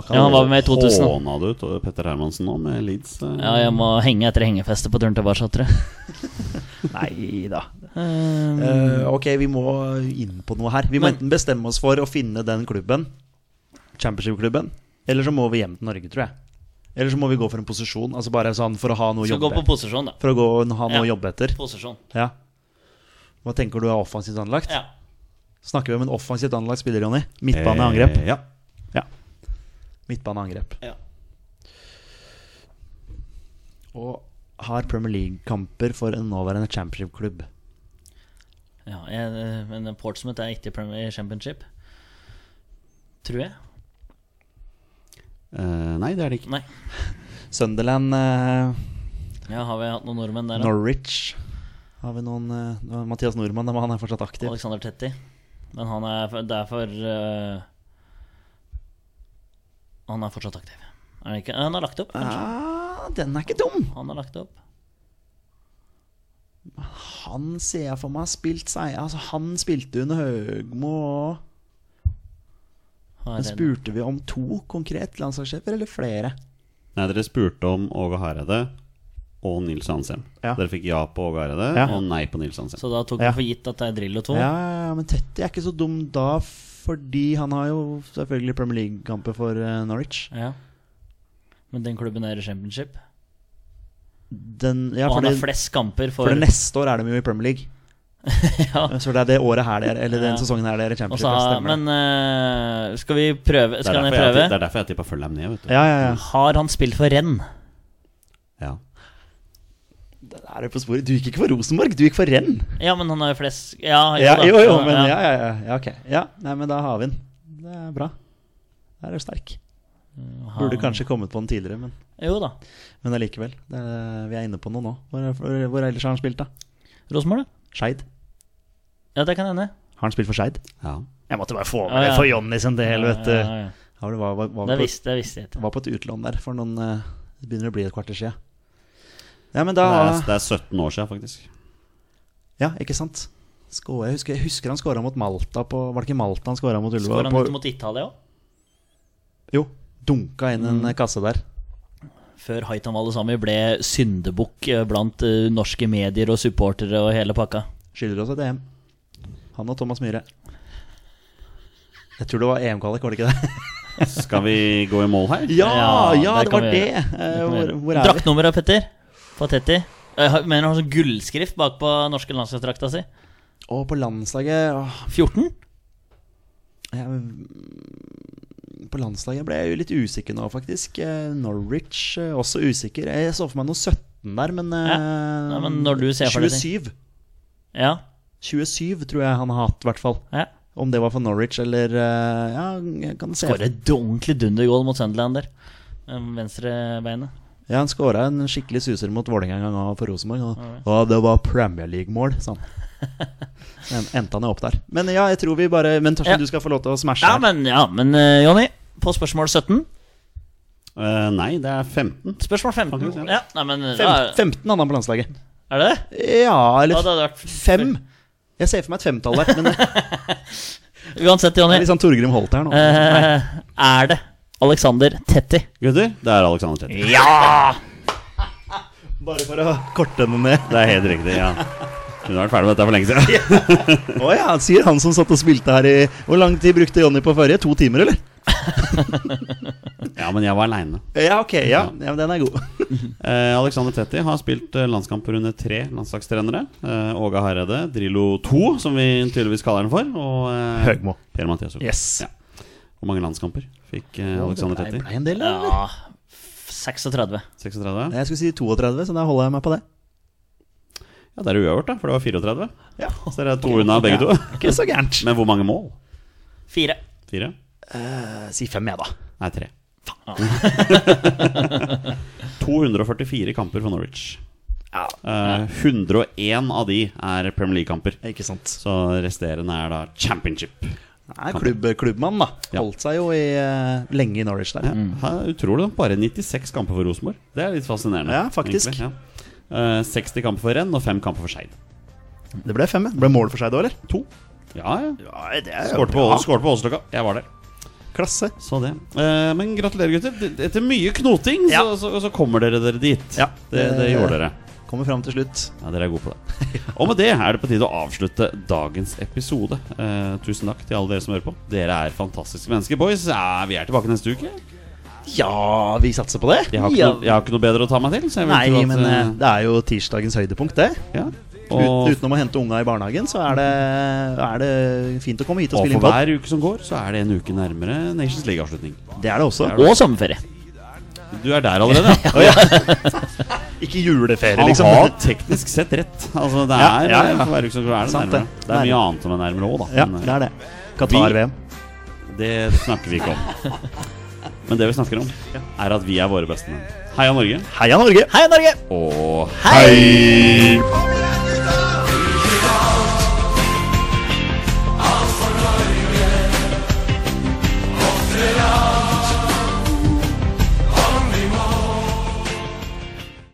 Ja, han var med i 2000. Håna du Petter Hermansen nå med Leeds? eh? Ja, jeg må henge etter hengefestet på turen tilbake, tror jeg. [LAUGHS] Nei da. Um, uh, ok, vi må inn på noe her. Vi må Men- enten bestemme oss for å finne den klubben, championship-klubben, eller så må vi hjem til Norge, tror jeg. Eller så må vi gå for en posisjon, altså bare sånn for å ha noe å Skal gå på posisjon, da. For å gå, ha noe å Ja. jobbe etter. Posisjon. Ja. Hva tenker du er offensivt anlagt? Ja. Snakker vi om en offensivt anlagt spiller, Jonny? Midtbaneangrep? Eh, ja. Midtbaneangrep. Ja. Og har Premier League-kamper for en nåværende championship-klubb. ja jeg, men Portsmouth er ikke i Premier Championship. Tror jeg. Uh, nei, det er det ikke. Nei. [LAUGHS] Sunderland, uh, Ja, har vi hatt noen nordmenn der, da? Norwich Har vi noen uh, Mathias Nordmann, men han er fortsatt aktiv. Alexander Tetti. Men han er derfor det er for eh, Han er fortsatt aktiv. Er han ikke? Han har lagt opp, kanskje. Ah, den er ikke dum! Han har lagt opp. Han ser jeg for meg har spilt seg Altså, han spilte under Høgmo og Men spurte vi om to konkret landslagssjefer, eller flere? Nei, dere spurte om Åge Hareide og Nils Hansem. Ja. Dere fikk ja på Åge Hareide Ja. og nei på Nils Hansem. Så da tok Ja. for gitt at det er Drillo 2. Ja, ja, ja, men Tetti er ikke så dum da, fordi han har jo selvfølgelig Premier League-kamper for eh, Norwich. Ja. Men den klubben er i championship. Den, ja, og han har flest kamper for, for det neste år er de jo i Premier League. [LAUGHS] ja. Så det er det året her det er, eller den Ja. sesongen her det er i Championship. så har- Men uh, skal vi prøve? Det er, Skal jeg jeg, prøve? det er derfor jeg tippa Fulham ned. Vet du. Ja, ja, ja. Har han spilt for renn? Ja. Der er du på sporet. Du gikk ikke for Rosenborg, du gikk for Renn. Ja, men han har jo flest Ja, Ja, da. jo, jo, men Ja. ja, ja, ja, ja, ok. Ja, nei, men da har vi den. Det er bra. Der er du sterk. Han- Burde kanskje kommet på den tidligere, men, Jo da. men allikevel. Er- Vi er inne på noe nå. Hvor, hvor, hvor ellers har han spilt, da? Rosenborg, da? Skeid. Ja, det kan hende. Har han spilt for Skeid? ja. Jeg måtte bare få med Ja, det for Jonny sin del, vet du. Ja, ja, ja. Ja, det var, var, var, Det visste, jeg ikke. var på et utlån der for noen eh, Det begynner å bli et kvarter siden. Ja, men Det, er, det er 17 år siden, faktisk. Ja, ikke sant? Skå, jeg, husker, jeg husker han skåra mot Malta på Var det ikke Malta han skåra mot Ullevål? Skåra han ikke mot Italia òg? Jo. Dunka inn Mm. en kasse der. Før Haitam Alesami ble syndebukk eh, blant eh, norske medier og supportere og hele pakka. Skylder oss et EM. Han og Thomas Myhre. Jeg tror det var EM-kvalik, var det ikke det? Skal vi gå i mål her? Ja, Ja, ja, det det var vi det! Eh, Det hvor, hvor er? Draktnummeret, Petter? På Tetti? Mener han har sånn gullskrift bak på norske landslagsdrakta si. Og på landslaget åh, 14? jeg, På landslaget ble jeg jo litt usikker nå, faktisk. Eh, Norwich eh, også usikker. Jeg så for meg noe 17 der, men, eh, Ja. Nei, men når du ser for deg det. 27. Ja. 27 tror jeg han har hatt, i hvert fall. ja. Om det var for Norwich eller eh, Ja, kan se Skårer et ordentlig dundergoal mot Sunderland der. Venstrebeinet. Ja, han skåra en skikkelig suser mot Vålerenga en gang for Rosenborg. Og, og det var Premier League-mål, sa han. Men endte han jo opp der. Men ja, jeg tror vi bare Men Torstein, Ja. du skal få lov til å smashe Ja, her. men, ja, men uh, Jonny, på spørsmål 17 uh, nei, det er 15. Spørsmål 15. Faktisk, ja. Ja, nei, men Fem, da, 15 hadde han på landslaget. Er det det? Ja, Ja, eller det hadde vært fem. Jeg ser for meg et femtall der, men [LAUGHS] Uansett, Jonny. litt sånn Torgrim Holt her nå. Uh, er det Alexander Tetti? Gutter, det er Alexander Tetti. Ja! Bare for å korte den ned. Det er helt riktig, ja. har vært ferdig med dette for lenge siden. [LAUGHS] Å ja, sier han som satt og spilte her i Hvor lang tid brukte Jonny på forrige? To timer, eller? [LAUGHS] Ja, men jeg var aleine. Ja, ok. Ja, ja men den er god. [LAUGHS] Eh, Alexander Tetti har spilt eh, landskamper under tre landslagstrenere. Eh, Åge Hareide, Drillo 2, som vi tydeligvis kaller den for. Og eh, Høgmo. Per-Mathias Høgmo. Yes. Ja. Hvor mange landskamper fikk eh, Alexander Det Tetti? ble en del, eller? Ja 36. 36? Jeg skulle si 32, så da holder jeg meg på det. Ja, det er uavgjort, da, for det var 34. Ja. Så dere er to unna begge to. Ikke så gærent. Men hvor mange mål? Fire. Fire? Eh, si fem, jeg, da. Nei, tre. 244 [LAUGHS] [LAUGHS] kamper for Norwich. Eh, 101 av de er Premier League-kamper. Ikke sant. Så resterende er da championship. Nei, klubb, klubbmann, da. Ja. Holdt seg jo i, uh, lenge i Norwich der. Ja, har utrolig bare 96 kamper for Rosenborg. Det er litt fascinerende. Ja, faktisk. egentlig, ja. Uh, 60 kamper for Renn og 5 kamper for Skeid. Det ble fem. Det ble mål for Skeid òg, eller? To. Ja, ja. Ja, det Skårte på, skårte på Åsløkka. Jeg var der. Klasse. Så det. Uh, men gratulerer, gutter. Etter mye knoting Ja. så, så, så kommer dere dere dit. Ja. Det, det gjorde dere. Kommer fram til slutt. Ja, Dere er gode på det. [LAUGHS] Og med det er det på tide å avslutte dagens episode. Eh, tusen takk til alle dere som hører på. Dere er fantastiske mennesker, boys. Ja, vi er tilbake neste uke. Ja, vi satser på det. Jeg har ikke, Ja. noe, jeg har ikke noe bedre å ta meg til. Så jeg Nei, at, men eh, eh, det er jo tirsdagens høydepunkt, det. ja. Ut, Og, utenom å hente unga i barnehagen, så er det, er det fint å komme hit og og spille på Og for hver uke som går, så er det en uke nærmere Nations League-avslutning. Det er det også. Og sommerferie. Du er der allerede. ja. [LAUGHS] [LAUGHS] Ikke juleferie, Han liksom. har teknisk sett rett. [LAUGHS] Altså, det er ja, ja. ja. for som er det Sant det. Det er mye annet som er nærmere òg, da. Ja, Men, eh, det er det. Qatar-VM. Det snakker vi ikke om. [LAUGHS] Men det vi snakker om, er at vi er våre beste menn. Heia Norge. Heia Norge! Heia Norge! Og Hei!